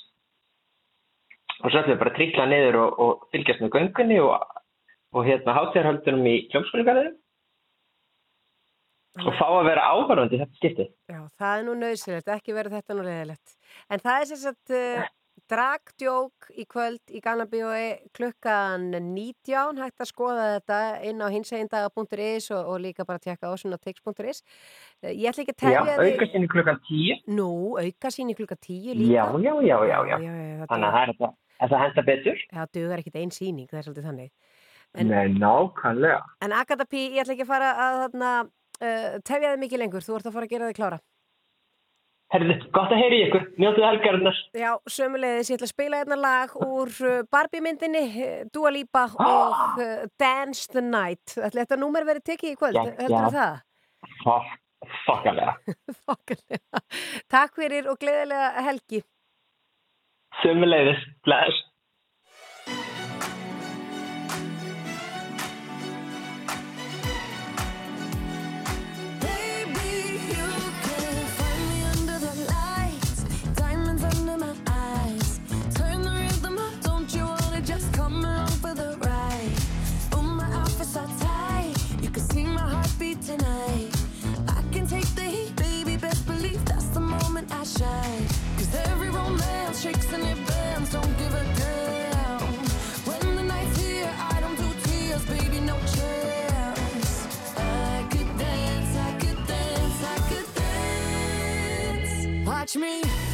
og svo ætlum við bara að tryggla niður og, og fylgjast með göngunni og, og hérna hátíðarhöldunum í hljómskólingarðinu og fá að vera áhverfandi þetta skipti. Já, það er nú nöðsilegt, ekki verður þetta nú leðilegt. En það er sagt uh, dragdjók í kvöld í Gamla bíói klukkan 19, hægt að skoða þetta inn á hinsegindaga.is og, og líka bara tjekka á tix.is. Uh, ég ætla ekki að Já, telja auka sinni klukkan 10. Nú, auka síni klukkan 10 líka. Já, já, já, já, já. já, já Þannig að það er þetta, er það henda betur. Já, dugar ekkit einn síning, það er svolítið þannig. Nei, nákvæmlega. En Agatha P, ég ætla ekki að fara að þarna, uh, tefja þig mikið lengur, þú ert að fara að gera þig klára. Herðu, gott að heyri ykkur. Njótið helgarinnar. Já, sömulegðis, ég ætla að spila hérna lag úr uh, Barbie myndinni, uh, Dua Lipa *gasps* og uh, Dance the Night. Ætli þetta númer verið tekið í kvöld, Já, heldur já. það? Fokk, fokkalega. *laughs* Þokkalega. Takk fyrir og gleðilega helgi. Sumulegðis, bless. Watch me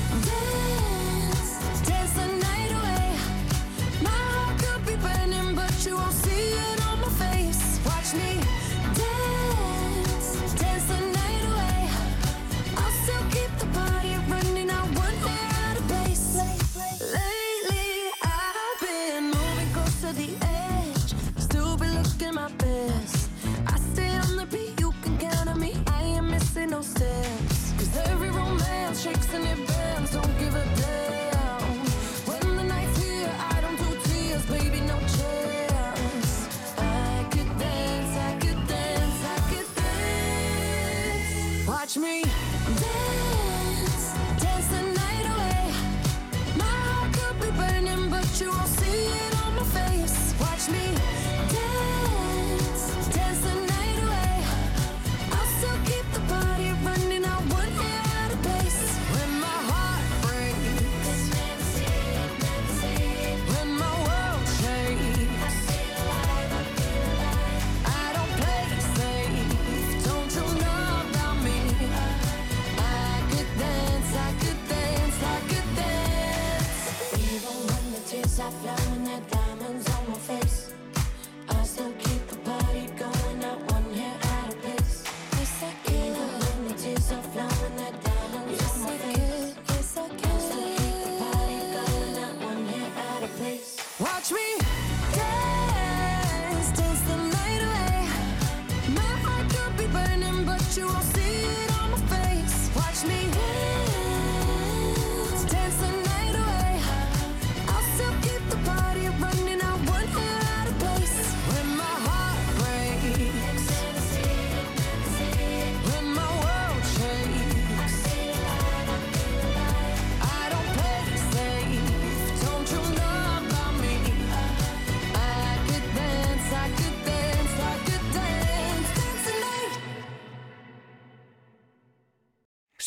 afloat.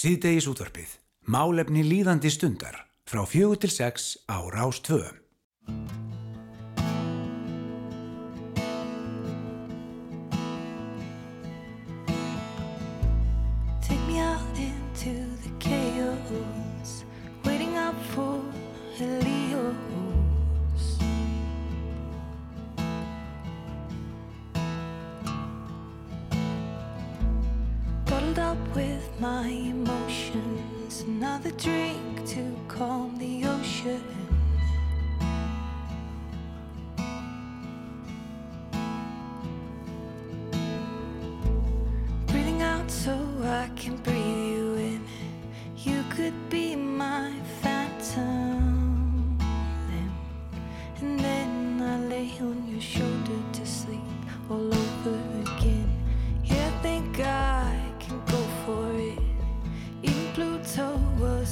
Síðdegis útvarpið. Málefni líðandi stundar. Frá fjögur til sex á Rástvö. Take me out into the chaos Waiting up for the Leos Bottled up with my emotions another drink to calm the ocean. Breathing out so I can breathe you in. You could be.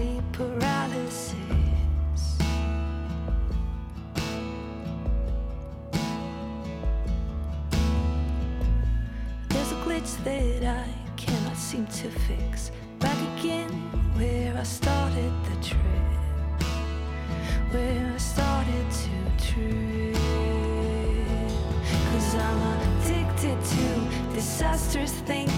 sleep paralysis. There's a glitch that I cannot seem to fix. Back again where I started the trip, where I started to trip. Cause I'm addicted to disastrous things.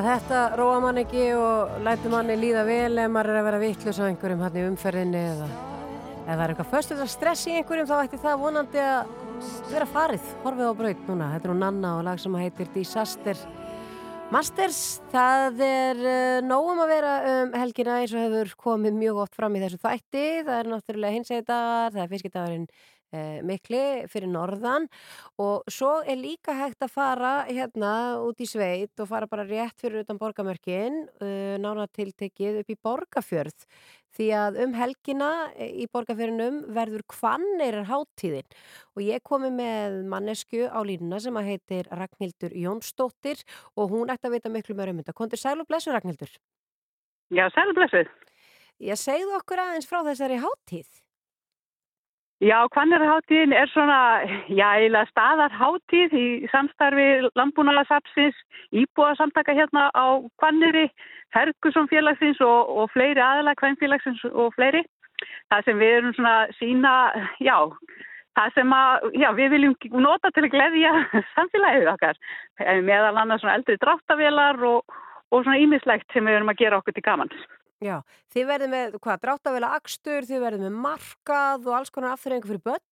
Að þetta róa mann ekki og lætur manni líða vel ef maður er að vera vittlus á einhverjum hann í umferðinni eða ef það er eitthvað föstuðar stress í einhverjum þá ætti það vonandi að vera farið, horfið á braut núna. Þetta er nú Nanna og lag sem heitir Disaster Masters. Það er uh, nógum að vera um helgina eins og hefur komið mjög oft fram í þessu þætti. Það er náttúrulega hinsegdagar, það er fiskidagurinn eh, mikli fyrir norðan og svo er líka hægt að fara hérna út í sveit og fara bara rétt fyrir utan borgamörkin uh, nána tiltekið upp í borgafjörð því að um helgina eh, í borgafjörðinum verður kvanneirar hátíðin og ég komi með mannesku á línuna sem að heitir Ragnhildur Jónsdóttir og hún ætti að vita miklu meira um þetta. Kondur sæl og blessu Ragnhildur? Já, sæl og blessu. Ég segðu okkur aðeins frá þessari hátíð. Já, Hvannarháttíðin er svona, já, eiginlega staðarháttíð í samstarfi landbúnaðarsapsins, íbúasamtaka hérna á Hvanniri, Ferguson félagsins og, og fleiri aðla, Hvannfélagsins og fleiri. Það sem við erum svona sína, já, það sem að, já, við viljum nota til að gleðja *laughs* samfélagið okkar. Meðal annars svona eldri dráttavélar og, og svona ímislegt sem við erum að gera okkur til gaman. Já, þið verðum með, hvað, dráttavela akstur, þið verðum með markað og alls konar afturrengu fyrir börn?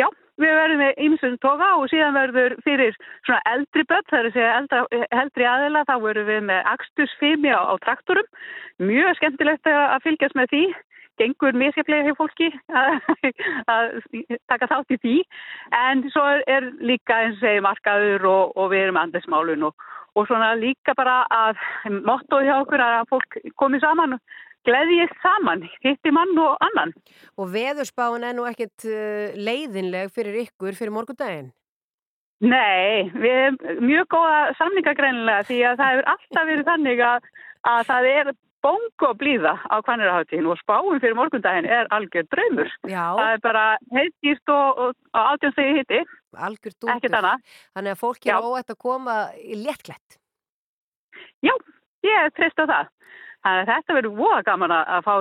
Já, við verðum með ýmsum toga og síðan verður fyrir svona eldri börn, það er eldra, eldri aðila, þá verðum við með akstursfimi á, á traktorum. Mjög skemmtilegt að fylgjast með því, gengur misjaflega hjá fólki að, taka þátt í því. En svo er líka eins og segja markaður og, og við erum andesmálun og og svona líka bara að mottoð hjá okkur að fólk komi saman og gleðjist saman, hitti mann og annan. Og veðurspáin er nú ekkit uh, leiðinleg fyrir ykkur fyrir morgundaginn? Nei, við erum mjög góða samningagreinlega því að það hefur alltaf verið þannig að, að það er bongo blíða á kvanniraháttíðin og spáin fyrir morgundaginn er algjör draumur. Já. Það er bara heitgýrt og, og, og átjónstegi hitti. Algjör dútur. Ekkert annað. Þannig að fólk er óætt að koma í léttklætt. Já, ég treyst á það. Þannig að þetta verður voða gaman að fá,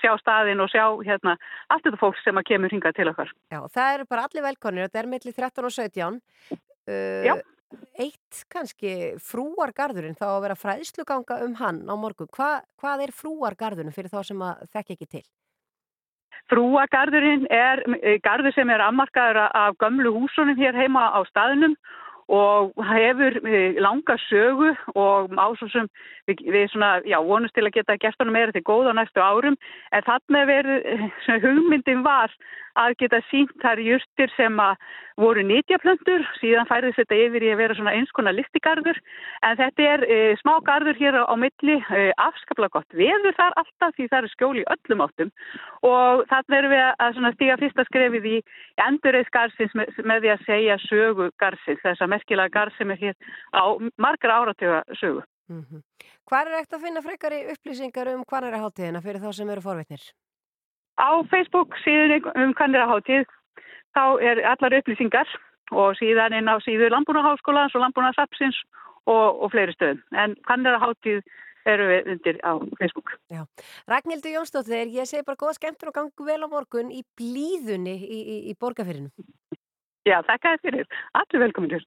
sjá staðin og sjá hérna allt þetta fólk sem að kemur hingað til okkar. Já, það eru bara allir velkonir, þetta er milli 13 og 17. Uh, Já. Eitt kannski frúargarðurinn, þá að vera fræðsluganga um hann á morgun. Hva, hvað er frúargarðurinn fyrir þá sem að þekk ekki til? Frúagarðurinn er eh, garður sem er afmarkaður af gömlu húsunum hér heima á staðnum og hefur eh, langa sögu og ásósum við, við svona, já, vonust til að geta gert honum meira til góð á næstu árum en þarna verið, svona hugmyndin var að geta sínt þar jústir sem að voru nýtjaplöndur, síðan færðist þetta yfir í að vera svona eins konar listigarður en þetta er e, smá garður hér á, milli, e, afskaplega gott veður þar alltaf því það er skjól í öllum áttum og þarna erum við að stíga fyrsta skrefið í endurreis garðsins með, með því að segja sögu garðsins, þess að merkilega garð sem er hér á margra áratöga sögu. Mm -hmm. Hvað er ekkert að finna frekari upplýsingar um hvað er að hátíðina fyrir þá sem eru forvitnir? Á Facebook síðan um kanniraháttíð þá er allar upplýsingar og síðan inn á síðu Landbúnaháskólans og Landbúnaðsapsins og, og fleiri stöðum. En kanniraháttíð eru við undir á Facebook. Já. Ragnhildur Jónsdóttir, ég segi bara góða skemmtur og gangu vel á morgun í blíðunni í, í, í borgarfyrinu. Já, þakka þér fyrir. Allir velkominir.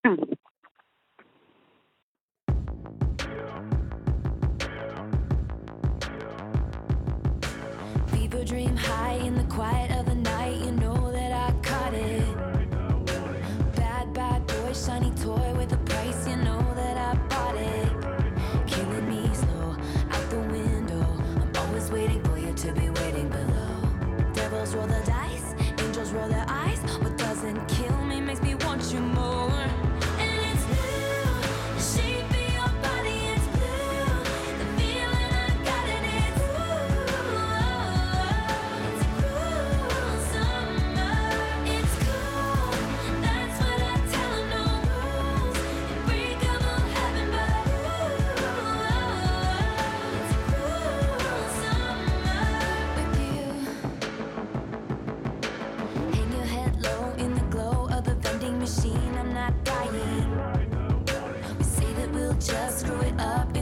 Quiet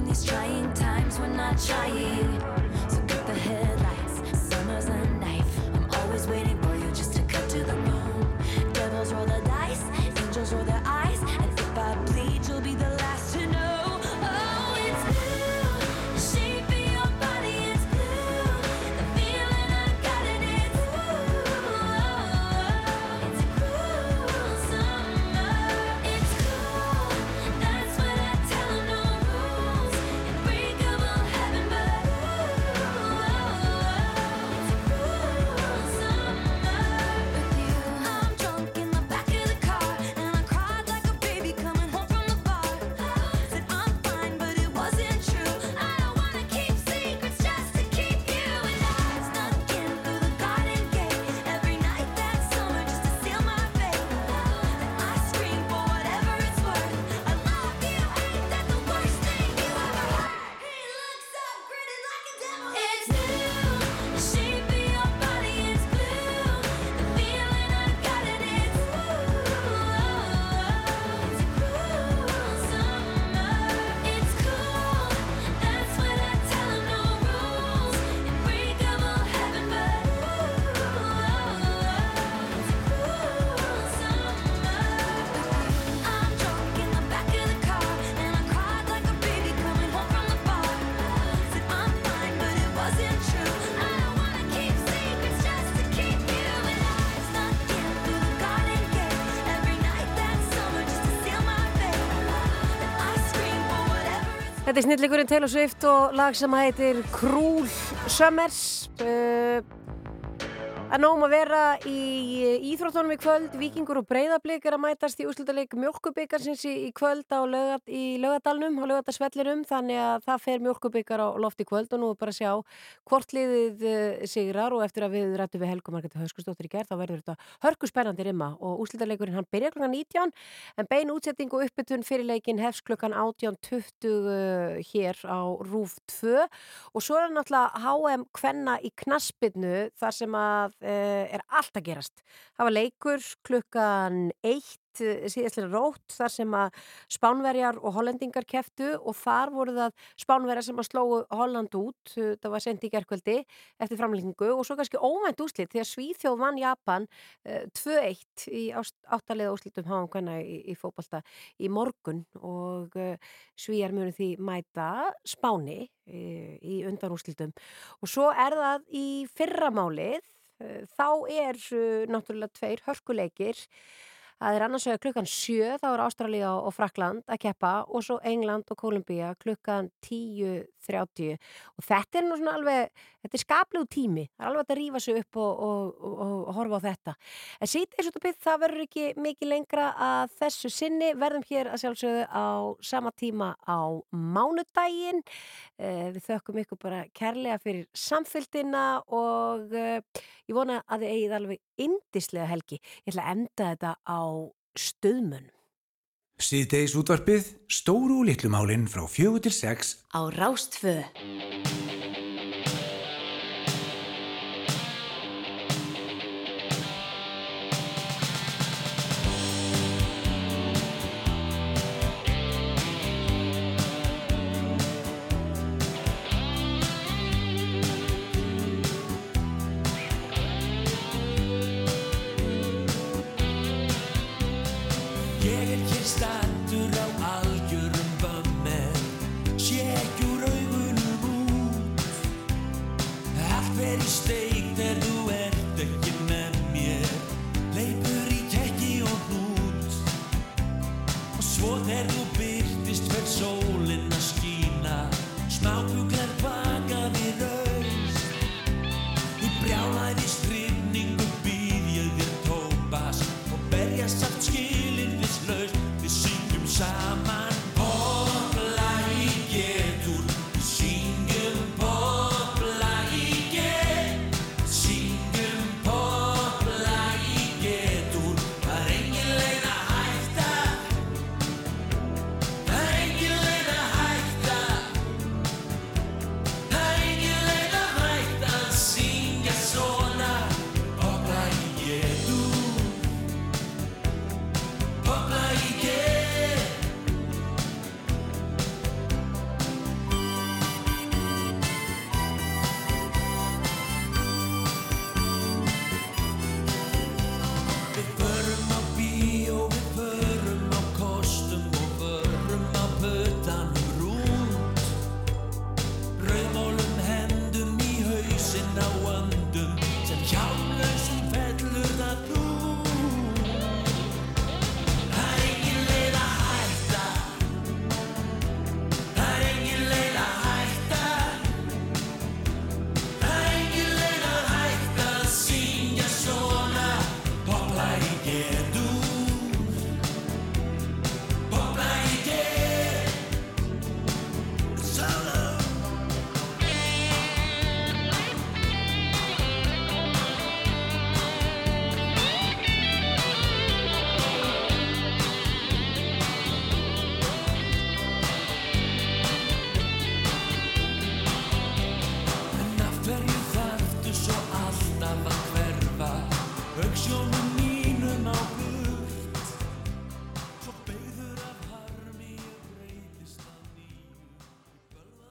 these trying times. We're not trying. Þetta er snilligurinn Taylor Swift og lag sem heitir Cruel Summers. Uh, að nógum að vera í íþróttunum í kvöld, Víkingur og Breiðablík er að mætast í úrslutaleik mjölkubikarsins í, kvöld á lögat, í lögadalnum, á lögadarsvellinum, þannig að það fer mjölkubikar á loft í kvöld og nú er bara að sjá hvort liðið uh, sigrar. Og eftir að við rættum við Helgu Margretti Höskustóttir í gerð þá verður þetta hörku spennandi rimma og úrslutaleikurinn hann byrja klukkan 19 en bein útsetting og uppbytun fyrir leikin hefst klukkan 18.20 uh, hér á Rúf 2 og svo er náttúrulega HM Kvenna í knaspinu þar sem að er allt að gerast. Það var leikur klukkan 1 síðastlega rótt þar sem að Spánverjar og Hollendingar keftu og þar voru það Spánverjar sem að slóu Holland út, það var sendi í gerkvöldi eftir framlengingu og svo kannski óvænt úslit því að Svíþjóð vann Japan uh, 2-1 í áttalega úslitum háum hvenna í, í fótbolta í morgun og Svíjar munu því mæta Spáni í undanúslitum og svo er það í fyrramálið þá er uh, náttúrulega tveir hörkuleikir. Það er annars vegar klukkan 7, þá er Ástralía og Frakland að keppa og svo England og Kolumbía klukkan 10.30 og þetta er nú svona alveg, þetta er skaplegu tími, það er alveg að rífa sig upp og, og, og, og horfa á þetta. En síðan eins og þetta það verður ekki mikið lengra að þessu sinni, verðum hér að sjálfsögðu á sama tíma á mánudaginn. Eh, við þökkum ykkur bara kærlega fyrir samfélgina og eh, ég vona að þið eigið alveg indislega helgi. Ég ætla að enda þetta á stöðmun. Síðdeis útvarpið, stóru og litlu málinn frá fjögur til sex Á Rástfö.